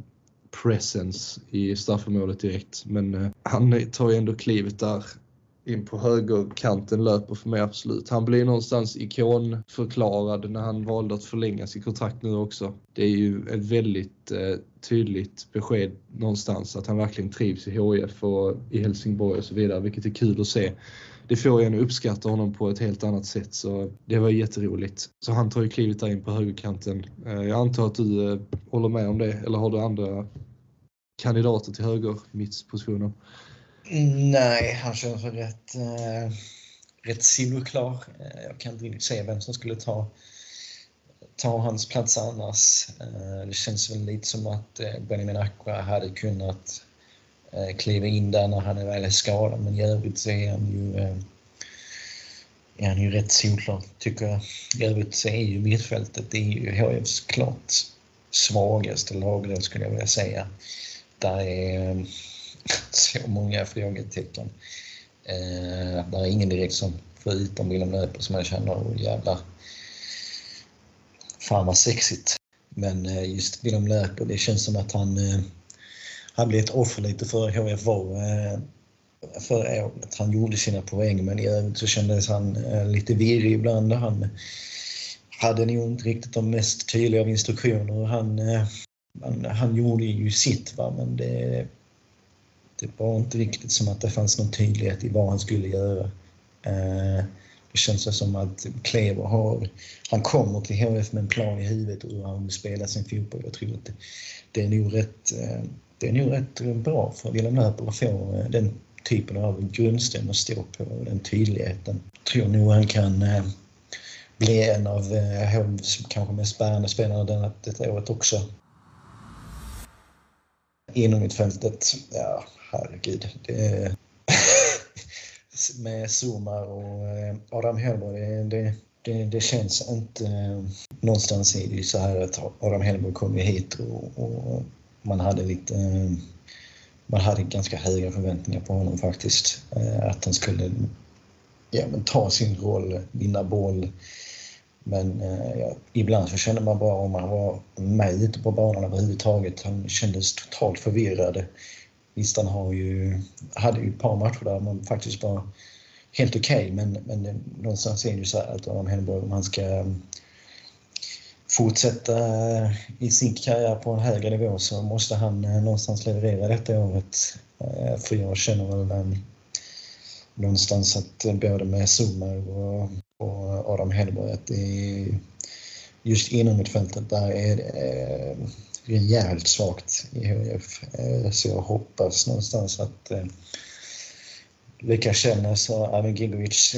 presence i straffområdet direkt. Men eh, han tar ju ändå klivet där in på högerkanten löper för mig absolut. Han blir någonstans ikonförklarad när han valde att förlänga sitt kontrakt nu också. Det är ju ett väldigt eh, tydligt besked någonstans att han verkligen trivs i HIF och i Helsingborg och så vidare, vilket är kul att se det får en att uppskatta honom på ett helt annat sätt. Så det var jätteroligt. Så han tar ju klivet där in på högerkanten. Eh, jag antar att du eh, håller med om det, eller har du andra kandidater till höger mittpositionen? Nej, han känns väl rätt, eh, rätt solklar. Eh, jag kan inte riktigt se vem som skulle ta, ta hans plats annars. Eh, det känns väl lite som att eh, Benjamin Aqua hade kunnat Eh, kliva in där när han är väl är skadad. Men i övrigt så är han ju, eh, är han ju rätt solklar, tycker jag. I övrigt så är ju mittfältet det är ju HIFs klart svagaste lag, skulle jag vilja säga. Där är så många frågetecken. Eh, det är ingen direkt som, förutom Willem Löper, som jag känner, och jävlar, fan vad sexigt. Men eh, just Willem Löper, det känns som att han eh, han blev ett offer lite för HFV eh, förra året. Han gjorde sina poäng men i övrigt så kändes han eh, lite virrig ibland. Han hade nog inte riktigt de mest tydliga av instruktioner. Han, eh, han, han gjorde ju sitt va? men det, det var inte riktigt som att det fanns någon tydlighet i vad han skulle göra. Eh, det känns som att Klever har, han kommer till HF med en plan i huvudet och hur han vill spela sin fotboll. Jag tror att det, det är nog rätt eh, det är nog rätt bra för Wilhelm Löper att få eh, den typen av grundsten att stå på, den tydligheten. Jag tror nog han kan bli en av HFs kanske mest bärande spelare detta året också. Inom mittfältet, ja herregud. Det med Zuma och eh, Adam Hellborg, det, det, det, det, känns inte... Eh, någonstans är det ju så här att Adam Hellborg ju hit och, och man hade lite eh, man hade ganska höga förväntningar på honom faktiskt. Att han skulle ja, men ta sin roll, vinna boll. Men ja, ibland så kände man bara om han var med ute på banan överhuvudtaget. Han kändes totalt förvirrad. Visst, han har ju, hade ju ett par matcher där man faktiskt var helt okej, okay, men, men någonstans är det ju så här att Adam Hellborg, om han ska um, fortsätta uh, i sin karriär på en högre nivå så måste han uh, någonstans leverera detta året. Uh, för jag känner väl någonstans att både med Summer och, och Adam Hedenborg, att det är just inom mittfältet där är det eh, rejält svagt i HIF. Eh, så jag hoppas någonstans att Lukas Källnäs och Arvin Gigovic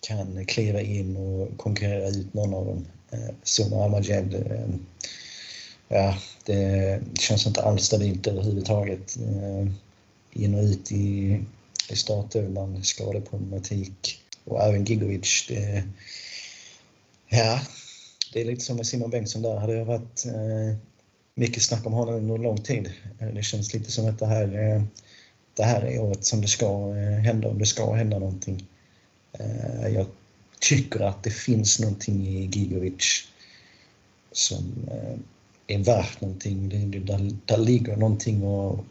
kan kliva in och konkurrera ut någon av dem. Eh, Zuma eh, ja, det känns inte alls stabilt överhuvudtaget. In och ut i, i startelvan, skadeproblematik. Och även Gigovic, det, ja, det är lite som med Simon Bengtsson där. Hade jag varit eh, mycket snack om honom under lång tid. Eh, det känns lite som att det här eh, det här är året som det ska hända om det ska hända någonting. Jag tycker att det finns någonting i Gigovic som är värt någonting. Det, där, där ligger någonting och,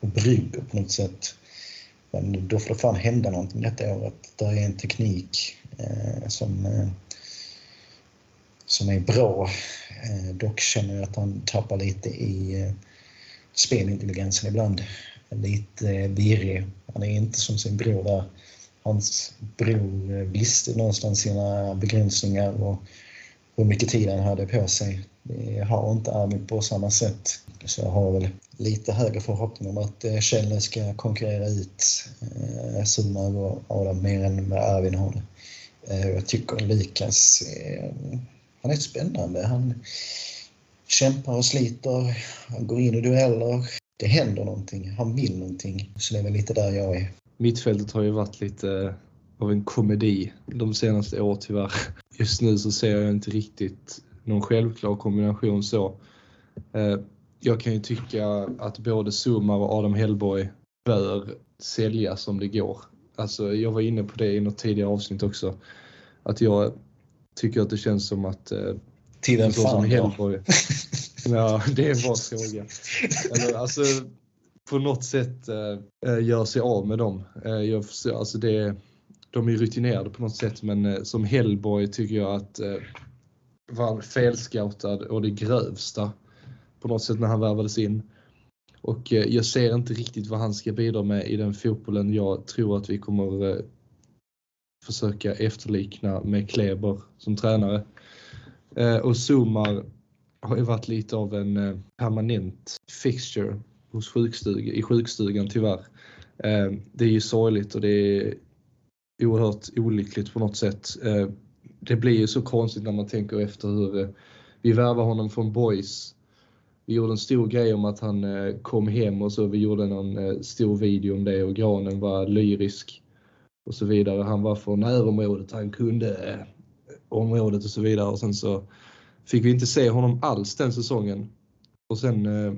och brygger på något sätt. Men då får det fan hända någonting detta året. Där är en teknik eh, som, eh, som är bra. Eh, dock känner jag att han tappar lite i eh, spelintelligensen ibland. Lite eh, virrig. Han är inte som sin bror där. Hans bror visste någonstans sina begränsningar och hur mycket tid han hade på sig. Det har inte Armin på samma sätt. Så jag har väl lite högre förhoppning om att Kjell ska konkurrera ut eh, och Adam mer än vad Arvin har det. Jag tycker Lukas, han är spännande. Han kämpar och sliter, han går in i dueller. Det händer någonting, han vill någonting. Så det är väl lite där jag är. Mittfältet har ju varit lite eh, av en komedi de senaste åren tyvärr. Just nu så ser jag inte riktigt någon självklar kombination så. Eh, jag kan ju tycka att både Sumar och Adam Hellborg bör säljas om det går. Alltså, jag var inne på det i något tidigare avsnitt också. Att jag tycker att det känns som att... Eh, Tiden fan som Hellborg, Ja, det är en bra fråga. Eller, alltså, på något sätt eh, gör sig av med dem. Eh, jag, alltså det, de är rutinerade på något sätt men eh, som Hellborg tycker jag att eh, var felscoutad och det grövsta på något sätt när han värvades in. Och eh, jag ser inte riktigt vad han ska bidra med i den fotbollen jag tror att vi kommer eh, försöka efterlikna med Kleber som tränare. Eh, och Zumar har ju varit lite av en eh, permanent fixture hos sjukstuga, i sjukstugan tyvärr. Eh, det är ju sorgligt och det är oerhört olyckligt på något sätt det blir ju så konstigt när man tänker efter hur vi värvar honom från Boys. Vi gjorde en stor grej om att han kom hem och så. Vi gjorde någon stor video om det och Granen var lyrisk och så vidare. Han var från närområdet, han kunde eh, området och så vidare och sen så fick vi inte se honom alls den säsongen. Och sen eh,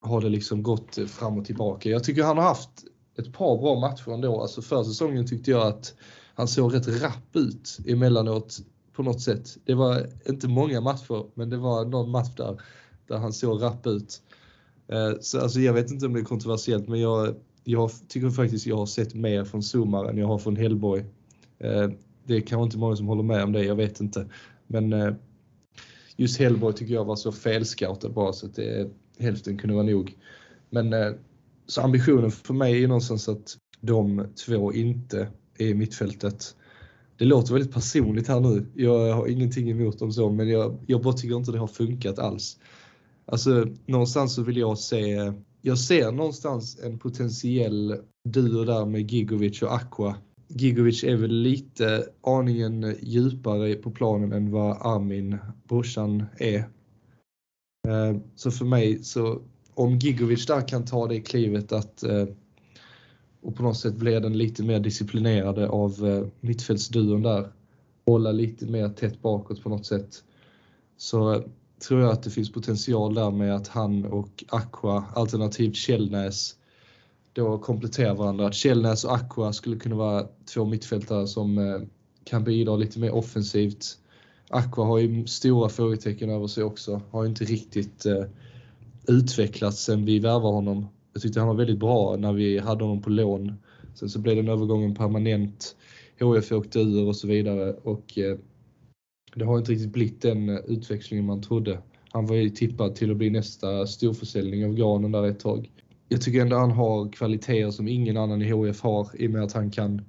har det liksom gått fram och tillbaka. Jag tycker han har haft ett par bra matcher ändå. Alltså för säsongen tyckte jag att han såg rätt rapp ut emellanåt på något sätt. Det var inte många matcher, men det var någon match där, där han såg rapp ut. Eh, så alltså, jag vet inte om det är kontroversiellt, men jag, jag tycker faktiskt jag har sett mer från Zumar än jag har från Hellborg. Eh, det är kanske inte många som håller med om det, jag vet inte. Men eh, just Hellborg tycker jag var så felscoutad bara så att det, hälften kunde vara nog. Men eh, så ambitionen för mig är någonstans att de två inte är i mittfältet. Det låter väldigt personligt här nu. Jag har ingenting emot dem så, men jag, jag bara tycker inte det har funkat alls. Alltså någonstans så vill jag se, jag ser någonstans en potentiell duo där med Gigovic och Aqua. Gigovic är väl lite aningen djupare på planen än vad Armin, brorsan, är. Eh, så för mig så om Gigovic där kan ta det klivet att eh, och på något sätt blir den lite mer disciplinerade av eh, mittfältsduon där. Hålla lite mer tätt bakåt på något sätt. Så tror jag att det finns potential där med att han och Aqua, alternativt Källnäs, då kompletterar varandra. Att Källnäs och Aqua skulle kunna vara två mittfältare som eh, kan bidra lite mer offensivt. Aqua har ju stora frågetecken över sig också. Har ju inte riktigt eh, utvecklats sen vi värvade honom. Jag tyckte han var väldigt bra när vi hade honom på lån. Sen så blev den övergången permanent. HF åkte ur och så vidare och eh, det har inte riktigt blivit den eh, utväxlingen man trodde. Han var ju tippad till att bli nästa storförsäljning av Granen där ett tag. Jag tycker ändå han har kvaliteter som ingen annan i HF har i och med att han kan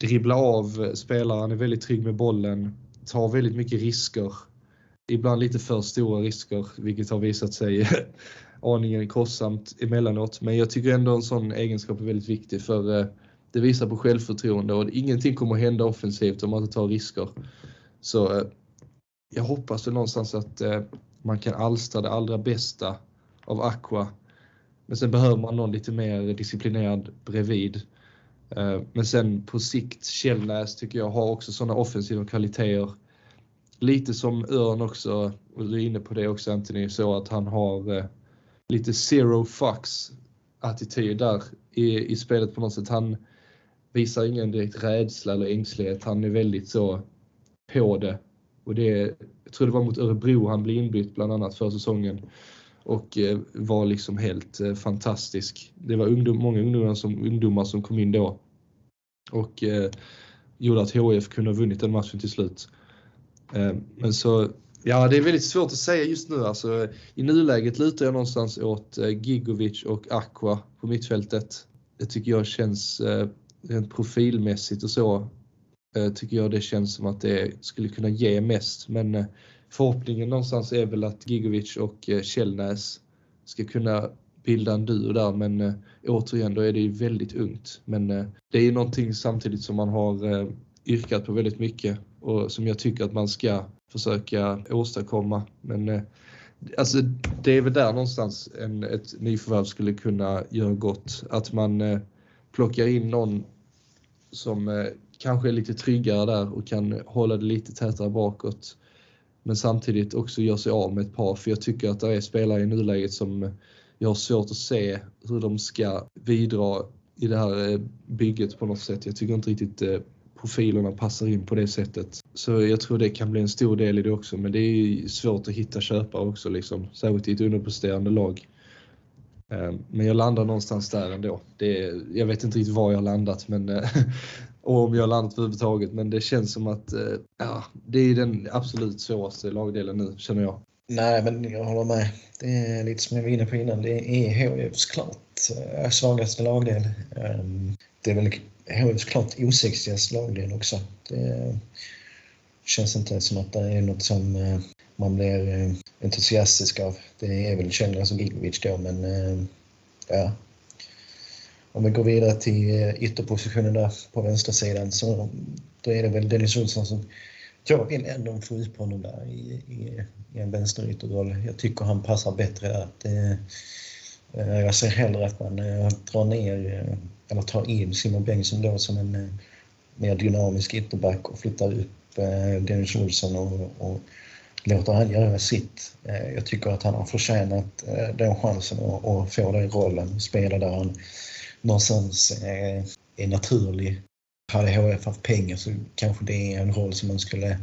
dribbla av eh, spelare, han är väldigt trygg med bollen, tar väldigt mycket risker. Ibland lite för stora risker, vilket har visat sig aningen kostsamt emellanåt. Men jag tycker ändå en sån egenskap är väldigt viktig för eh, det visar på självförtroende och ingenting kommer att hända offensivt om man inte tar risker. Så eh, jag hoppas väl någonstans att eh, man kan alstra det allra bästa av Aqua. Men sen behöver man någon lite mer disciplinerad bredvid. Eh, men sen på sikt, Källnäs tycker jag har också sådana offensiva kvaliteter. Lite som Örn också, och du är inne på det också Anthony, så att han har lite zero fucks. attityd där i, i spelet på något sätt. Han visar ingen direkt rädsla eller ängslighet. Han är väldigt så på det. Och det, jag tror det var mot Örebro han blev inbytt bland annat för säsongen och eh, var liksom helt eh, fantastisk. Det var ungdom, många ungdomar som, ungdomar som kom in då och eh, gjorde att HIF kunde ha vunnit den matchen till slut. Eh, men så, ja det är väldigt svårt att säga just nu. Alltså, I nuläget lutar jag någonstans åt eh, Gigovic och Aqua på mittfältet. Det tycker jag känns eh, rent profilmässigt och så Eh, tycker jag det känns som att det skulle kunna ge mest. Men eh, förhoppningen någonstans är väl att Gigovic och eh, Källnäs ska kunna bilda en duo där men återigen då är det ju väldigt ungt. Men det är ju någonting samtidigt som man har yrkat på väldigt mycket och som jag tycker att man ska försöka åstadkomma. Men alltså det är väl där någonstans en, ett nyförvärv skulle kunna göra gott. Att man plockar in någon som kanske är lite tryggare där och kan hålla det lite tätare bakåt. Men samtidigt också gör sig av med ett par för jag tycker att det är spelare i nuläget som jag har svårt att se hur de ska bidra i det här eh, bygget på något sätt. Jag tycker inte riktigt eh, profilerna passar in på det sättet. Så jag tror det kan bli en stor del i det också. Men det är svårt att hitta köpare också, liksom, särskilt i ett underpresterande lag. Eh, men jag landar någonstans där ändå. Det, jag vet inte riktigt var jag har landat men, och om jag har landat överhuvudtaget men det känns som att eh, ja, det är den absolut svåraste lagdelen nu känner jag. Nej, men jag håller med. Det är lite som jag var inne på innan. Det är HIFs klart eh, svagaste lagdel. Ehm, det är väl HIFs klart osexigaste lagdel också. Det känns inte som att det är något som eh, man blir entusiastisk av. Det är väl Källner som Gigovic då, men ja. Om vi går vidare till eh, ytterpositionen där på vänstersidan så då är det väl Dennis Olsson som jag vill ändå få ut honom där i, i, i en vänsterytterroll. Jag tycker han passar bättre där. Det, eh, jag ser hellre att man eh, drar ner eh, eller tar in Simon Bengtsson då som en eh, mer dynamisk ytterback och flyttar upp Dennis Olsson och, och låter han göra sitt. Jag tycker att han har förtjänat den chansen att få den rollen, spela där han någonstans är naturlig hade HF haft pengar så kanske det är en roll som man skulle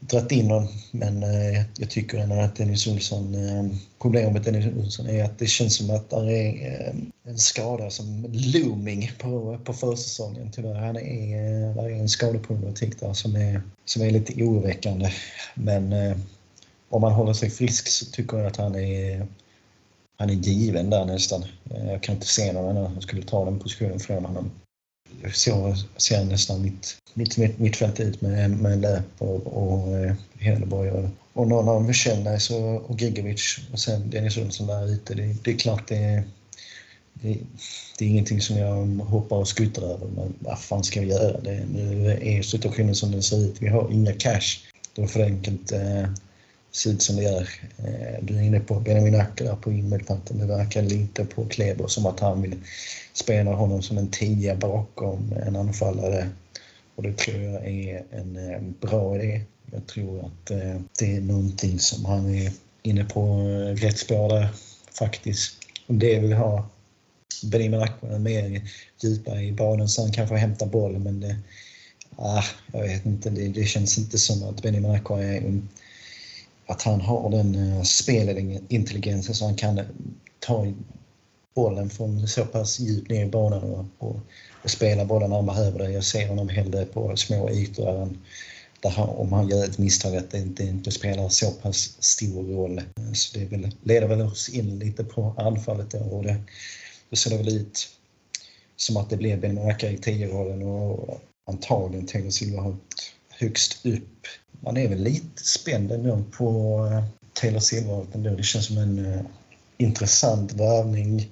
dragit in honom. Men eh, jag tycker ändå att Dennis Olsson, eh, problemet med Dennis Olsson är att det känns som att det är eh, en skada som looming på, på försäsongen tyvärr. Han är, eh, är en skadeproblematik där som är, som är lite oroväckande. Men eh, om man håller sig frisk så tycker jag att han är han är given där nästan. Eh, jag kan inte se någon annan som skulle ta den positionen från honom så ser nästan mitt, mitt, mitt mittfält ut med, med Löp och, och eh, Hedeborg och, och någon av Michelnäs och, och Gigovic och sen Dennis Olsson där ute. Det, det är klart det är, det, det, är ingenting som jag hoppar och skuttar över men vad fan ska vi göra? Det, nu är situationen som den ser ut. Vi har inga cash. Då får det enkelt eh, se ut som det gör. Eh, du är inne på Benjamin Acker på innermittfältet. Det verkar lite på Kleber som att han vill spela honom som en tia bakom en anfallare. Och det tror jag är en eh, bra idé. Jag tror att eh, det är någonting som han är inne på rätt spår där faktiskt. Om det vill ha Benjamin Acker mer djupa i banan så han kanske hämtar hämta bollen men det, ah, jag vet inte, det, det känns inte som att Benjamin Acker är att han har den eh, spelintelligensen så han kan eh, ta bollen från så pass djupt ner i banan och, och, och spela bollen när han behöver det. Jag ser honom hellre på små ytor där han, där han, om han gör ett misstag att det inte, inte spelar så pass stor roll. Så det väl, leder väl oss in lite på anfallet då och det, då ser det väl ut som att det blir Ben Maka i 10-rollen och antagligen Taylor Silva högst upp. Man är väl lite spänd ändå på eh, Taylor Silverholt ändå. Det känns som en eh, intressant värvning.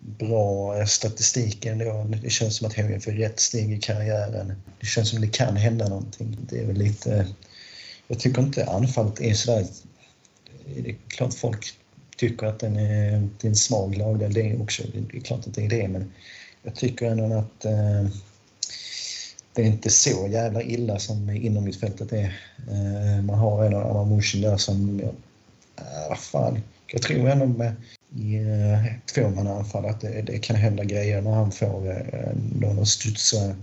Bra eh, statistik ändå. Det känns som att han är för rätt steg i karriären. Det känns som det kan hända någonting. Det är väl lite... Jag tycker inte anfallet är sådär... Det är klart folk tycker att den är, det är en svag lagdel det är också. Det är klart att det är det men jag tycker ändå att eh, det är inte så jävla illa som inom mittfältet är. Eh, man har en av Amushin där som, äh, fan, jag tror ändå med i eh, tvåmannaanfall att det, det kan hända grejer när han får eh, någon att studsa,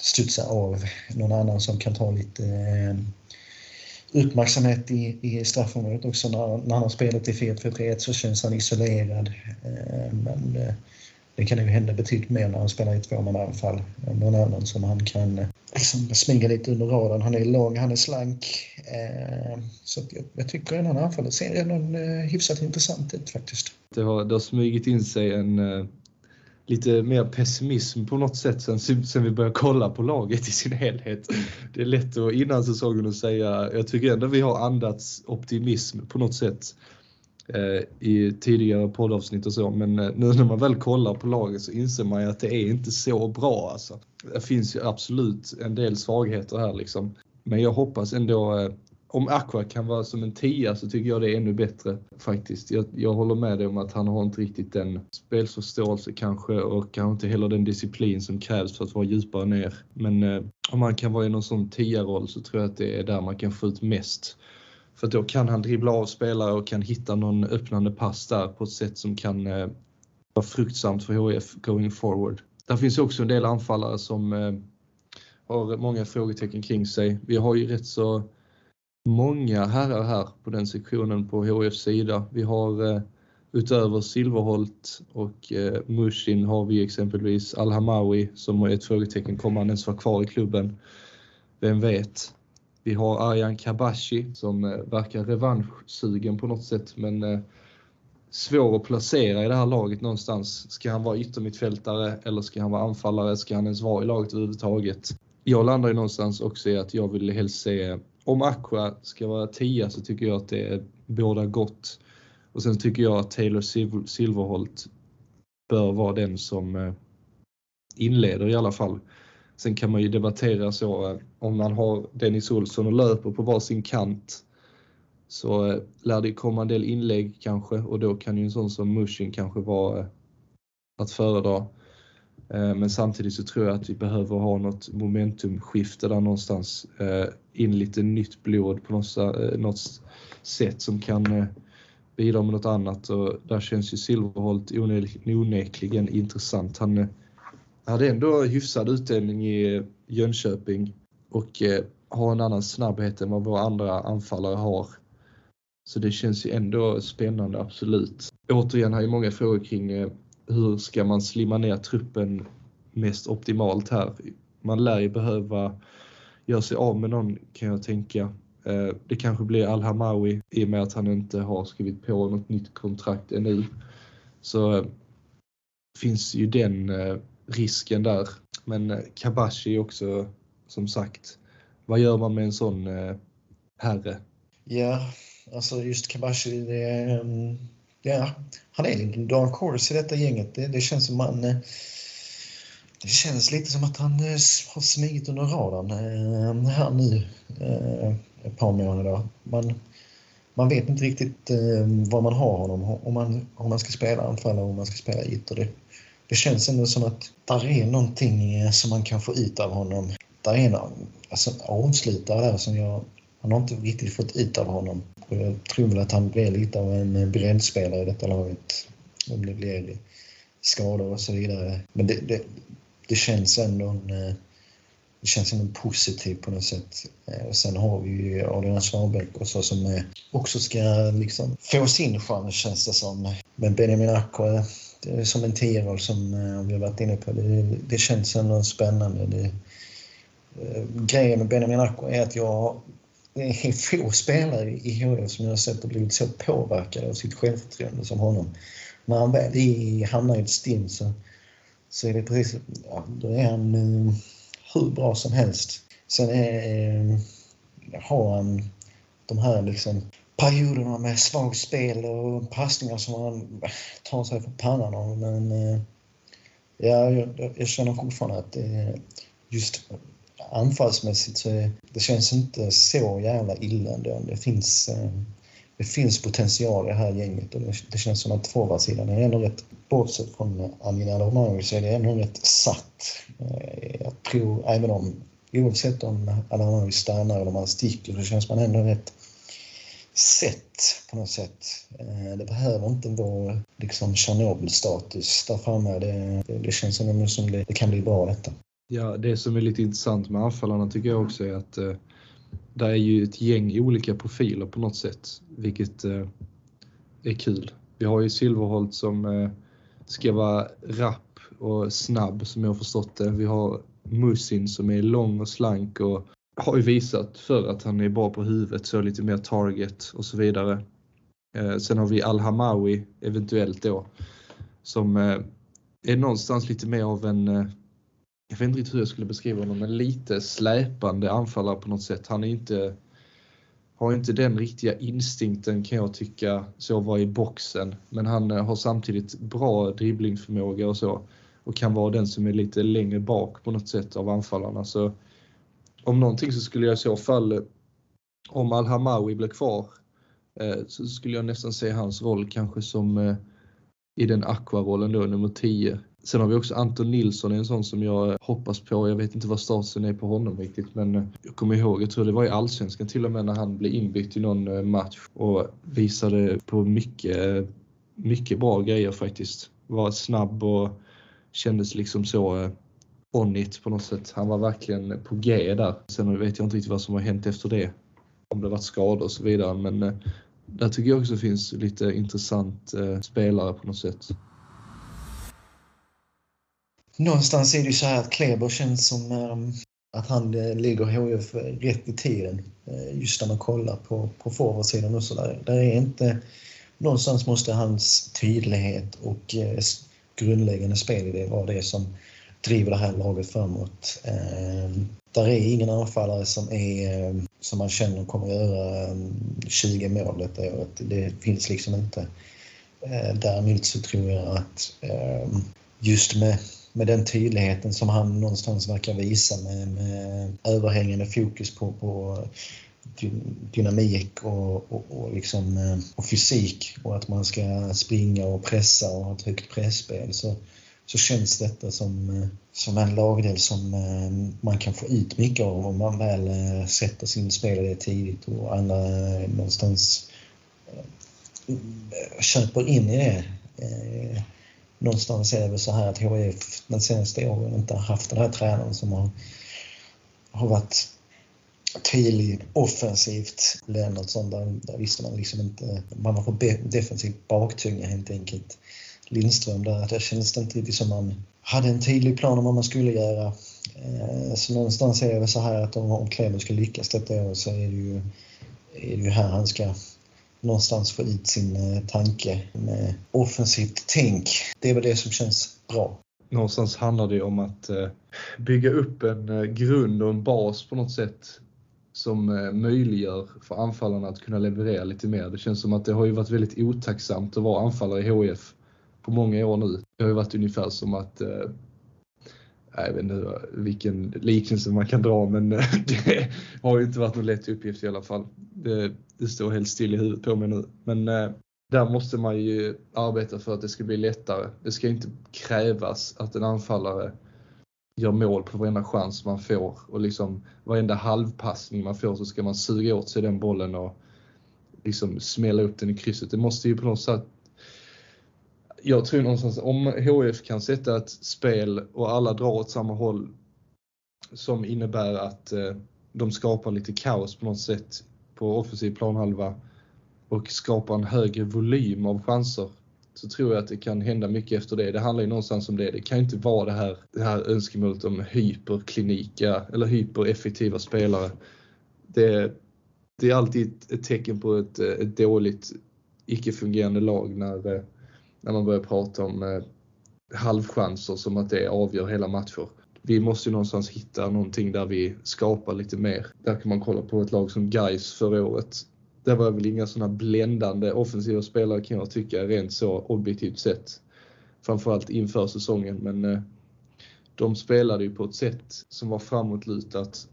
studsa av någon annan som kan ta lite uppmärksamhet i, i straffområdet också. När, när han har spelat i 4-3-1 så känns han isolerad. Men det kan ju hända betydligt mer när han spelar i tvåmannaanfall. Någon annan som han kan eh, liksom smyga lite under radarn. Han är lång, han är slank. Eh, så jag, jag tycker här anfallet ser ändå eh, hyfsat intressant ut faktiskt. Det har, det har smugit in sig en eh, lite mer pessimism på något sätt sen, sen vi började kolla på laget i sin helhet. Det är lätt att innan säsongen att säga, jag tycker ändå vi har andats optimism på något sätt Eh, i tidigare poddavsnitt och så, men eh, nu när man väl kollar på laget så inser man ju att det är inte så bra alltså. Det finns ju absolut en del svagheter här liksom. Men jag hoppas ändå eh, om Aqua kan vara som en tia så tycker jag det är ännu bättre faktiskt. Jag, jag håller med dig om att han har inte riktigt den spelförståelse kanske och kanske inte heller den disciplin som krävs för att vara djupare ner. Men om han kan vara i någon sån tia-roll så tror jag att det är där man kan få ut mest. För då kan han dribbla av spelare och kan hitta någon öppnande pass där på ett sätt som kan eh, vara fruktsamt för HIF going forward. Där finns också en del anfallare som eh, har många frågetecken kring sig. Vi har ju rätt så många herrar här på den sektionen på HIFs sida. Vi har eh, utöver Silverholt och eh, Mushin har vi exempelvis Al-Hamawi som är ett frågetecken. Kommer han ens vara kvar i klubben? Vem vet? Vi har Arjan Kabashi som eh, verkar revanschsugen på något sätt men eh, svår att placera i det här laget någonstans. Ska han vara yttermittfältare eller ska han vara anfallare? Ska han ens vara i laget överhuvudtaget? Jag landar ju någonstans också i att jag vill helst se om Aqua ska vara 10 så tycker jag att det är båda gott. Och sen tycker jag att Taylor Silverholt bör vara den som eh, inleder i alla fall. Sen kan man ju debattera så eh, om man har Dennis Olsson och löper på varsin kant så eh, lär det komma en del inlägg kanske och då kan ju en sån som Mushin kanske vara eh, att föredra. Men samtidigt så tror jag att vi behöver ha något momentumskifte där någonstans. In lite nytt blod på något, något sätt som kan bidra med något annat och där känns ju Silverholt onekligen intressant. Han hade ändå hyfsad utdelning i eh, Jönköping och eh, har en annan snabbhet än vad våra andra anfallare har. Så det känns ju ändå spännande, absolut. Återigen har jag många frågor kring eh, hur ska man slimma ner truppen mest optimalt här? Man lär ju behöva göra sig av med någon kan jag tänka. Det kanske blir Al-Hamawi i och med att han inte har skrivit på något nytt kontrakt ännu. Så finns ju den risken där. Men eh, Kabashi också som sagt. Vad gör man med en sån eh, herre? Ja, alltså just Kabashi, det är ehm, ja, han är en dark horse i detta gänget. Det, det känns som man... Eh, det känns lite som att han har smugit under radarn ehm, här nu ett par månader. Man, man vet inte riktigt ehm, var man har honom, om man, om man ska spela anfall och om man ska spela ytter. Det, det känns ändå som att där är någonting eh, som man kan få ut av honom. Där är en alltså, avslutare där som jag han har inte riktigt fått ut av honom. Och jag tror väl att han blir lite av en eh, breddspelare i detta laget. Om det blir skador och så vidare. Men det, det, det känns ändå en, eh, det känns ändå positivt på något sätt. Och sen har vi ju Adrian Svahbäck också som också ska liksom få sin chans känns det som. Men Benjamin Akko Eh, som en tioåring som eh, vi har varit inne på. Det, det känns ändå spännande. Det, eh, grejen med Benjamin Akko är att jag det är få spelare i HIF som jag har sett har blivit så påverkade av sitt självförtroende som honom. När han väl hamnar i ett stim så, så är det precis, ja, då är han eh, hur bra som helst. Sen är, eh, har han de här liksom perioderna med svagt spel och passningar som han tar sig för pannan av. Men eh, ja, jag, jag känner fortfarande att det just anfallsmässigt så är, det känns inte så jävla illa ändå. Det finns, eh, det finns potential i det här gänget och det, känns som att forwardsidan är ändå rätt, bortsett från Amina Romagnoli så är det ändå rätt satt. Eh, jag tror även om, oavsett om Alamavi stannar eller om han sticker så känns man ändå rätt sätt på något sätt. Eh, det behöver inte vara liksom Tjernobyl-status där framme. Det, det, det känns som, som det, det, kan bli bra detta. Ja, det som är lite intressant med anfallarna tycker jag också är att eh, det är ju ett gäng olika profiler på något sätt, vilket eh, är kul. Vi har ju Silverholt som eh, ska vara rapp och snabb som jag har förstått det. Vi har Musin som är lång och slank och har ju visat för att han är bra på huvudet, så lite mer target och så vidare. Eh, sen har vi Al-Hamawi eventuellt då som eh, är någonstans lite mer av en, eh, jag vet inte riktigt hur jag skulle beskriva honom, men lite släpande anfallare på något sätt. Han är inte, har inte den riktiga instinkten kan jag tycka, så var i boxen. Men han har samtidigt bra dribblingförmåga och så och kan vara den som är lite längre bak på något sätt av anfallarna. Så om någonting så skulle jag i så fall, om Al-Hamawi blir kvar, eh, så skulle jag nästan se hans roll kanske som eh, i den Aqua-rollen då, nummer 10. Sen har vi också Anton Nilsson, en sån som jag hoppas på. Jag vet inte vad statusen är på honom riktigt, men eh, jag kommer ihåg, jag tror det var i Allsvenskan till och med när han blev inbytt i någon match och visade på mycket, mycket bra grejer faktiskt. Var snabb och kändes liksom så on it på något sätt. Han var verkligen på G där. Sen vet jag inte riktigt vad som har hänt efter det. Om det varit skador och så vidare. Men eh, där tycker jag också finns lite intressant eh, spelare på något sätt. Någonstans är det ju så här att Kleber känns som ehm, att han eh, ligger HF rätt i tiden. Just när man kollar på, på forwardsidan och sådär. Där är inte... Någonstans måste hans tydlighet och grundläggande spelidé vara det som driver det här laget framåt. Ehm, där är ingen anfallare som, är, ehm, som man känner kommer att göra ehm, 20 mål detta året. Det finns liksom inte. Däremot så tror jag att just med, med den tydligheten som han någonstans verkar visa med, med överhängande fokus på, på dynamik och, och, och, liksom, och fysik och att man ska springa och pressa och ha ett högt pressspel så, så känns detta som, eh, som en lagdel som eh, man kan få ut mycket av om man väl eh, sätter sin spelare tidigt och andra någonstans köper in i det. Någonstans är det väl så här att HIF den senaste åren inte har haft den här tränaren som har, har varit tydlig offensivt. Lennartsson, där, där visste man liksom inte, man var på defensivt baktunga helt enkelt. Lindström där. att Där kändes det inte riktigt som man hade en tydlig plan om vad man skulle göra. Eh, så någonstans är det väl så här att om Kleber ska lyckas detta år så är det ju, är det ju här han ska någonstans få ut sin eh, tanke med offensivt tänk. Det är väl det som känns bra. Någonstans handlar det om att eh, bygga upp en grund och en bas på något sätt som möjliggör för anfallarna att kunna leverera lite mer. Det känns som att det har ju varit väldigt otacksamt att vara anfallare i HIF på många år nu. Det har ju varit ungefär som att eh, jag vet inte vilken liknelse man kan dra men eh, det har ju inte varit någon lätt uppgift i alla fall. Det, det står helt still i huvudet på mig nu. Men eh, där måste man ju arbeta för att det ska bli lättare. Det ska inte krävas att en anfallare gör mål på varenda chans man får och liksom varenda halvpassning man får så ska man suga åt sig den bollen och liksom smälla upp den i krysset. Det måste ju på något sätt jag tror någonstans om HF kan sätta ett spel och alla drar åt samma håll som innebär att eh, de skapar lite kaos på något sätt på offensiv planhalva och skapar en högre volym av chanser så tror jag att det kan hända mycket efter det. Det handlar ju någonstans om det. Det kan inte vara det här, det här önskemålet om hyperklinika eller hypereffektiva spelare. Det, det är alltid ett tecken på ett, eh, ett dåligt icke-fungerande lag när eh, när man börjar prata om eh, halvchanser som att det avgör hela matcher. Vi måste ju någonstans hitta någonting där vi skapar lite mer. Där kan man kolla på ett lag som Gais förra året. Där var väl inga sådana bländande offensiva spelare kan jag tycka rent så objektivt sett. Framförallt inför säsongen men eh, de spelade ju på ett sätt som var framåtlutat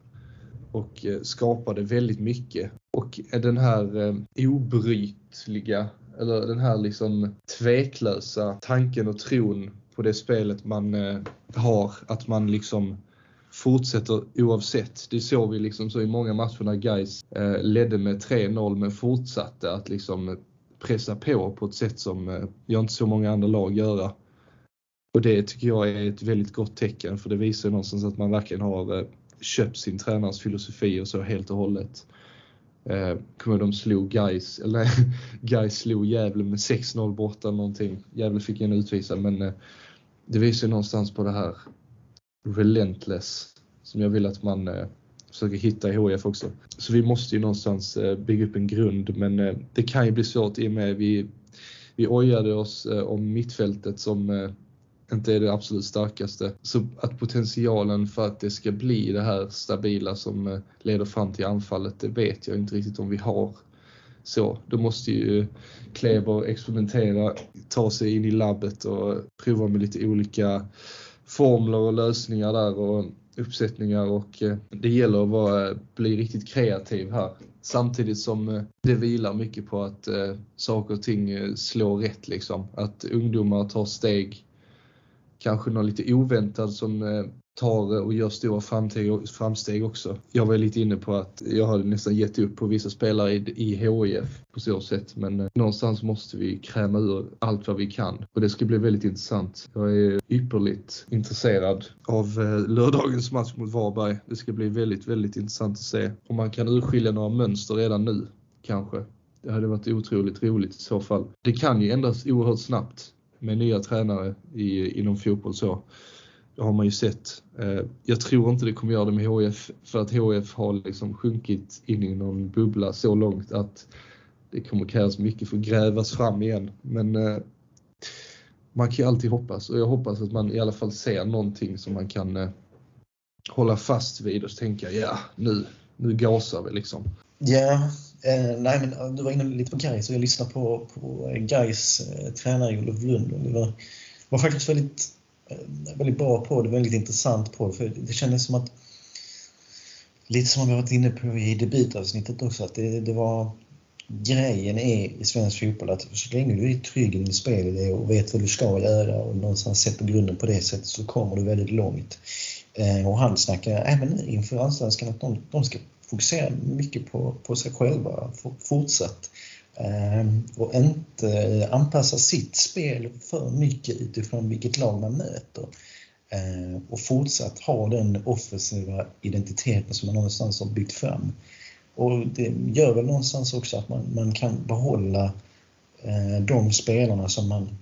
och eh, skapade väldigt mycket. Och eh, den här eh, obrytliga eller den här liksom tveklösa tanken och tron på det spelet man eh, har. Att man liksom fortsätter oavsett. Det såg vi liksom så i många matcher när guys eh, ledde med 3-0 men fortsatte att liksom pressa på på ett sätt som eh, jag inte så många andra lag göra. Och det tycker jag är ett väldigt gott tecken för det visar någonstans att man verkligen har köpt sin tränars filosofi och så helt och hållet. Eh, kommer de slog Guys eller Guys slog Gävle med 6-0 borta någonting. Gävle fick en utvisad men eh, det visar någonstans på det här relentless som jag vill att man eh, försöker hitta i HIF också. Så vi måste ju någonstans eh, bygga upp en grund men eh, det kan ju bli svårt i och med vi, vi ojade oss eh, om mittfältet som eh, inte är det absolut starkaste. Så att potentialen för att det ska bli det här stabila som eh, leder fram till anfallet, det vet jag inte riktigt om vi har. Så då måste ju Kleber experimentera, ta sig in i labbet och prova med lite olika formler och lösningar där och uppsättningar och eh, det gäller att vara, eh, bli riktigt kreativ här. Samtidigt som det vilar mycket på att saker och ting slår rätt liksom. Att ungdomar tar steg kanske någon lite oväntad som eh, tar eh, och gör stora framsteg också. Jag var lite inne på att jag hade nästan gett upp på vissa spelare i HIF på så sätt men eh, någonstans måste vi kräma ur allt vad vi kan och det ska bli väldigt intressant. Jag är ypperligt intresserad av lördagens match mot Varberg. Det ska bli väldigt, väldigt intressant att se om man kan urskilja några mönster redan nu kanske. Det hade varit otroligt roligt i så fall. Det kan ju ändras oerhört snabbt med nya tränare i, inom fotboll så. Det har man ju sett. Eh, jag tror inte det kommer göra det med HF för att HF har liksom sjunkit in i någon bubbla så långt att det kommer krävas mycket för att grävas fram igen. Men eh, man kan ju alltid hoppas och jag hoppas att man i alla fall ser någonting som man kan eh, hålla fast vid och tänka ja nu, nu gasar vi liksom. Ja, Eh, nej, men eh, du var inne lite på Gais och jag lyssnade på, på eh, Gais eh, tränare Olof Lund. Och det var, var faktiskt väldigt, eh, väldigt bra på det, väldigt intressant på det. För det kändes som att, lite som vi varit inne på i debutavsnittet också, att det, det var grejen är i svensk fotboll att så länge du är trygg i din spelidé och vet vad du ska göra och någonstans sätter grunden på det sättet så kommer du väldigt långt. Eh, och han snackar äh, även inför allsvenskan att de, de ska fokusera mycket på, på sig själva fortsatt. Ehm, och inte eh, anpassa sitt spel för mycket utifrån vilket lag man möter. Ehm, och fortsatt ha den offensiva identiteten som man någonstans har byggt fram. Och det gör väl någonstans också att man, man kan behålla eh, de spelarna som man,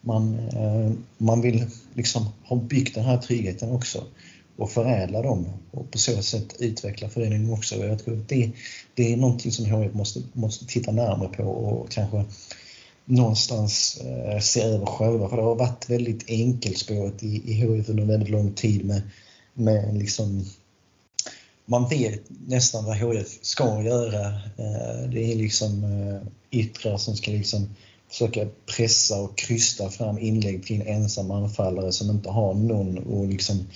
man, eh, man vill liksom ha byggt den här tryggheten också och förädla dem och på så sätt utveckla föreningen också. Jag tror att det, det är någonting som HIF måste, måste titta närmare på och kanske någonstans eh, se över själva. För det har varit väldigt enkelspåret i, i HIF under väldigt lång tid med, med liksom man vet nästan vad HIF ska göra. Eh, det är liksom eh, yttrar som ska liksom försöka pressa och krysta fram inlägg till en ensam anfallare som inte har någon och liksom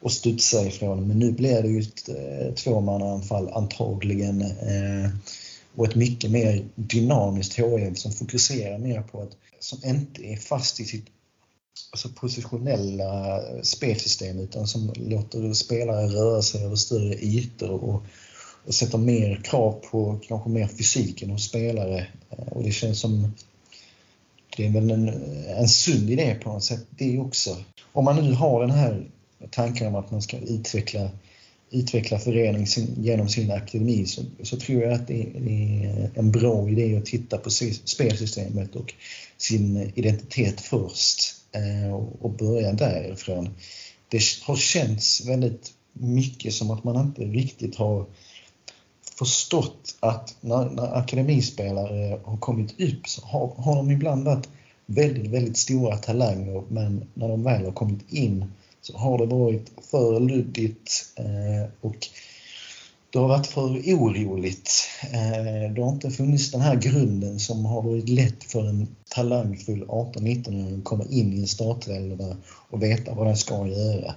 och studsa ifrån. Men nu blir det ju ett eh, tvåmannaanfall antagligen eh, och ett mycket mer dynamiskt HIF som fokuserar mer på att, som inte är fast i sitt alltså positionella spelsystem utan som låter spelare röra sig över större ytor och, och sätter mer krav på kanske mer fysiken hos spelare. Eh, och det känns som det är väl en, en sund idé på något sätt det också. Om man nu har den här tankar om att man ska utveckla, utveckla föreningen genom sin akademi så, så tror jag att det är en bra idé att titta på spelsystemet och sin identitet först eh, och börja därifrån. Det har känts väldigt mycket som att man inte riktigt har förstått att när, när akademispelare har kommit upp så har, har de ibland varit väldigt, väldigt stora talanger men när de väl har kommit in så har det varit för luddigt eh, och det har varit för oroligt. Eh, det har inte funnits den här grunden som har varit lätt för en talangfull 18-19-åring att komma in i en startelva och veta vad den ska göra.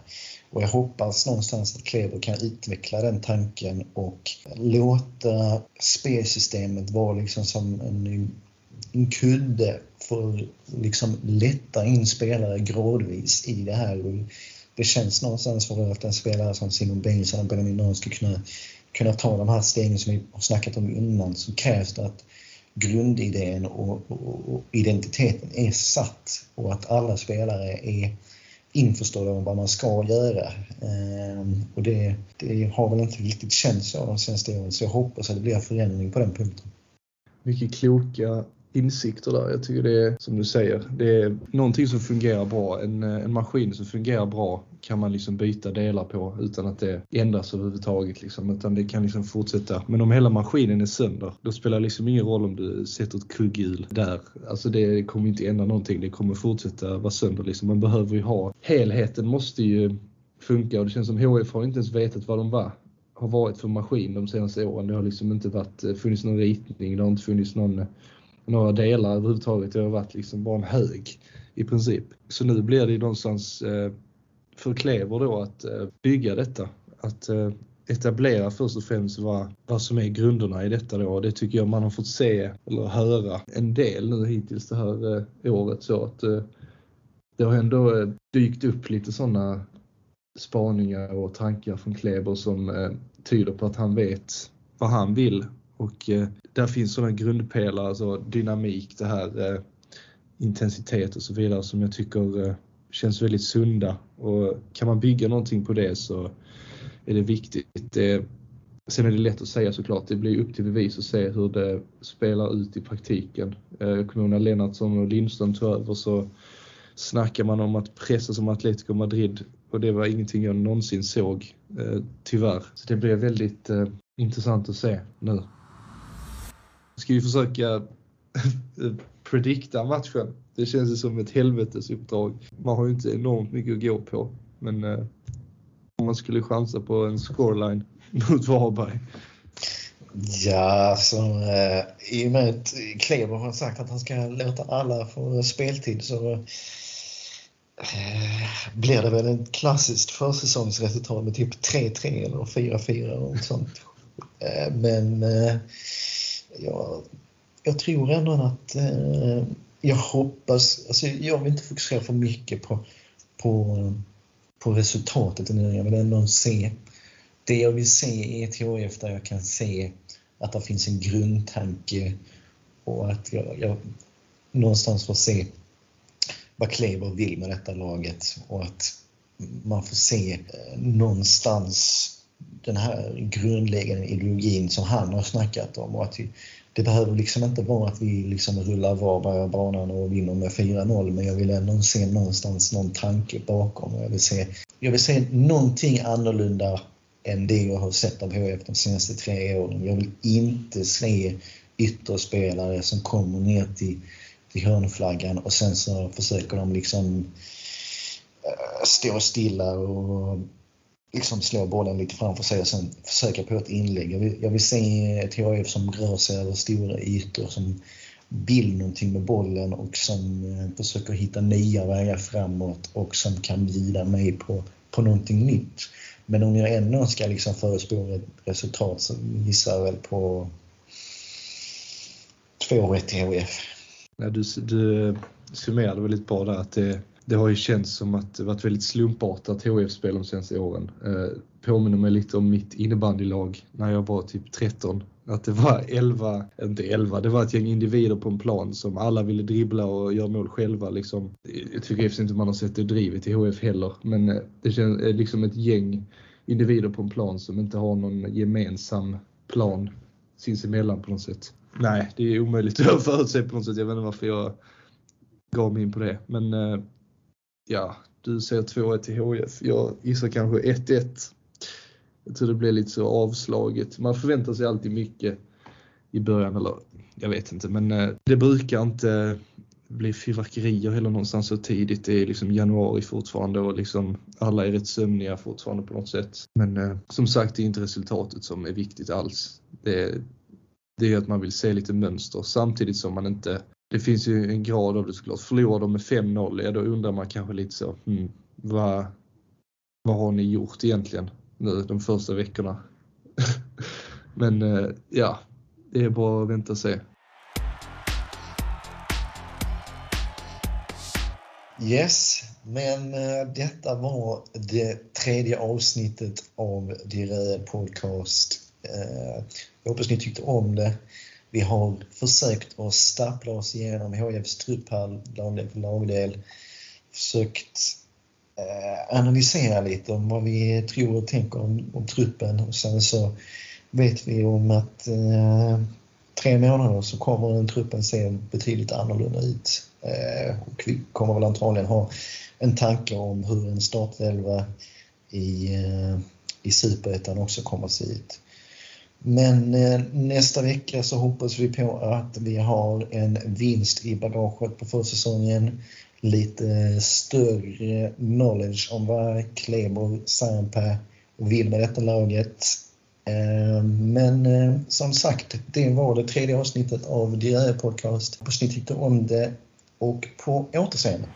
Och jag hoppas någonstans att Kleber kan utveckla den tanken och låta spelsystemet vara liksom som en, en kudde för att liksom lätta in spelare gradvis i det här det känns någonstans för att en spelare som Simon Bengtsson eller Benjamin Norn ska kunna, kunna ta de här stegen som vi har snackat om innan så krävs det att grundidén och, och, och identiteten är satt och att alla spelare är införstådda om vad man ska göra. Ehm, och det, det, har väl inte riktigt känts så de senaste åren så jag hoppas att det blir förändring på den punkten. Mycket kloka insikter där. Jag tycker det är som du säger, det är någonting som fungerar bra. En, eh, en maskin som fungerar bra kan man liksom byta delar på utan att det ändras överhuvudtaget. Liksom, utan det kan liksom fortsätta. Men om hela maskinen är sönder, då spelar det liksom ingen roll om du sätter ett kugghjul där. Alltså det kommer inte ändra någonting. Det kommer fortsätta vara sönder. Liksom. Man behöver ju ha, helheten måste ju funka och det känns som HF har inte ens vetat vad de var har varit för maskin de senaste åren. Det har liksom inte varit, eh, funnits någon ritning, det har inte funnits någon några delar överhuvudtaget. Det har varit liksom bara en hög i princip. Så nu blir det någonstans eh, för Klever då att eh, bygga detta. Att eh, etablera först och främst vad, vad som är grunderna i detta då. Det tycker jag man har fått se eller höra en del nu hittills det här eh, året. Så att eh, det har ändå eh, dykt upp lite sådana spaningar och tankar från Kleber som eh, tyder på att han vet vad han vill och eh, där finns sådana grundpelare, alltså dynamik, det här eh, intensitet och så vidare som jag tycker eh, känns väldigt sunda. Och kan man bygga någonting på det så är det viktigt. Det, sen är det lätt att säga såklart, det blir upp till bevis att se hur det spelar ut i praktiken. Eh, jag kommer ihåg när Lennartsson och Lindström tog över så snackar man om att pressa som Atletico Madrid och det var ingenting jag någonsin såg, eh, tyvärr. Så det blir väldigt eh, intressant att se nu ska ju försöka predikta matchen. Det känns ju som ett helvetesuppdrag. Man har ju inte enormt mycket att gå på. Men eh, om man skulle chansa på en scoreline mot Varberg. Ja, så eh, i och med att Kleber har sagt att han ska låta alla få speltid så eh, blir det väl ett klassiskt försäsongsresultat med typ 3-3 eller 4-4 eller sånt. Eh, men eh, jag, jag tror ändå att eh, jag hoppas, alltså jag vill inte fokusera för mycket på, på, på resultatet. Jag vill ändå se det jag vill se i ETHF där jag kan se att det finns en grundtanke och att jag, jag någonstans får se vad Kleber vill med detta laget och att man får se eh, någonstans den här grundläggande ideologin som han har snackat om. Och att vi, det behöver liksom inte vara att vi liksom rullar Varberg banan och vinner med 4-0 men jag vill ändå se någonstans någon tanke bakom. Jag vill se, jag vill se någonting annorlunda än det jag har sett av HF de senaste tre åren. Jag vill inte se ytterspelare som kommer ner till, till hörnflaggan och sen så försöker de liksom eh, stå stilla och liksom slå bollen lite framför sig och sen försöka på ett inlägg. Jag vill, jag vill se ett HIF som rör sig över stora ytor, som vill någonting med bollen och som eh, försöker hitta nya vägar framåt och som kan bjuda mig på, på någonting nytt. Men om jag ändå ska liksom förespå ett resultat så gissar jag väl på 2-1 till HIF. Ja, du, du summerade väldigt bra där att det det har ju känts som att det varit väldigt slumpartat HIF-spel de senaste åren. Eh, påminner mig lite om mitt innebandylag när jag var typ 13. Att det var 11, inte 11, det var ett gäng individer på en plan som alla ville dribbla och göra mål själva. Liksom. Jag tycker inte man har sett det drivet i HF heller, men eh, det känns eh, liksom ett gäng individer på en plan som inte har någon gemensam plan sinsemellan på något sätt. Nej, det är omöjligt att förutse på något sätt. Jag vet inte varför jag gav mig in på det. Men eh, ja, du säger 2-1 till HF. Jag gissar kanske 1-1. Jag tror det blir lite så avslaget. Man förväntar sig alltid mycket i början, eller jag vet inte, men eh, det brukar inte eh, bli fyrverkerier heller någonstans så tidigt. Det är liksom januari fortfarande och liksom alla är rätt sömniga fortfarande på något sätt. Men eh, som sagt, det är inte resultatet som är viktigt alls. Det, det är att man vill se lite mönster samtidigt som man inte det finns ju en grad av det såklart. Förlorar de med 5-0, ja då undrar man kanske lite så, hmm, vad, vad har ni gjort egentligen nu de första veckorna? Men eh, ja, det är bara att vänta och se. Yes, men eh, detta var det tredje avsnittet av Dirö Podcast. Eh, jag hoppas ni tyckte om det. Vi har försökt att stappla oss igenom HIFs trupp här, lagdel för lagdel. Försökt eh, analysera lite om vad vi tror och tänker om, om truppen och sen så vet vi om att eh, tre månader så kommer den truppen se betydligt annorlunda ut. Eh, och vi kommer väl antagligen ha en tanke om hur en startelva i, eh, i Superettan också kommer att se ut. Men eh, nästa vecka så hoppas vi på att vi har en vinst i bagaget på försäsongen. Lite större knowledge om vad Kleber Sampa vill med detta laget. Eh, men eh, som sagt, det var det tredje avsnittet av Diarré Podcast. Hoppas ni tyckte om det och på återseende.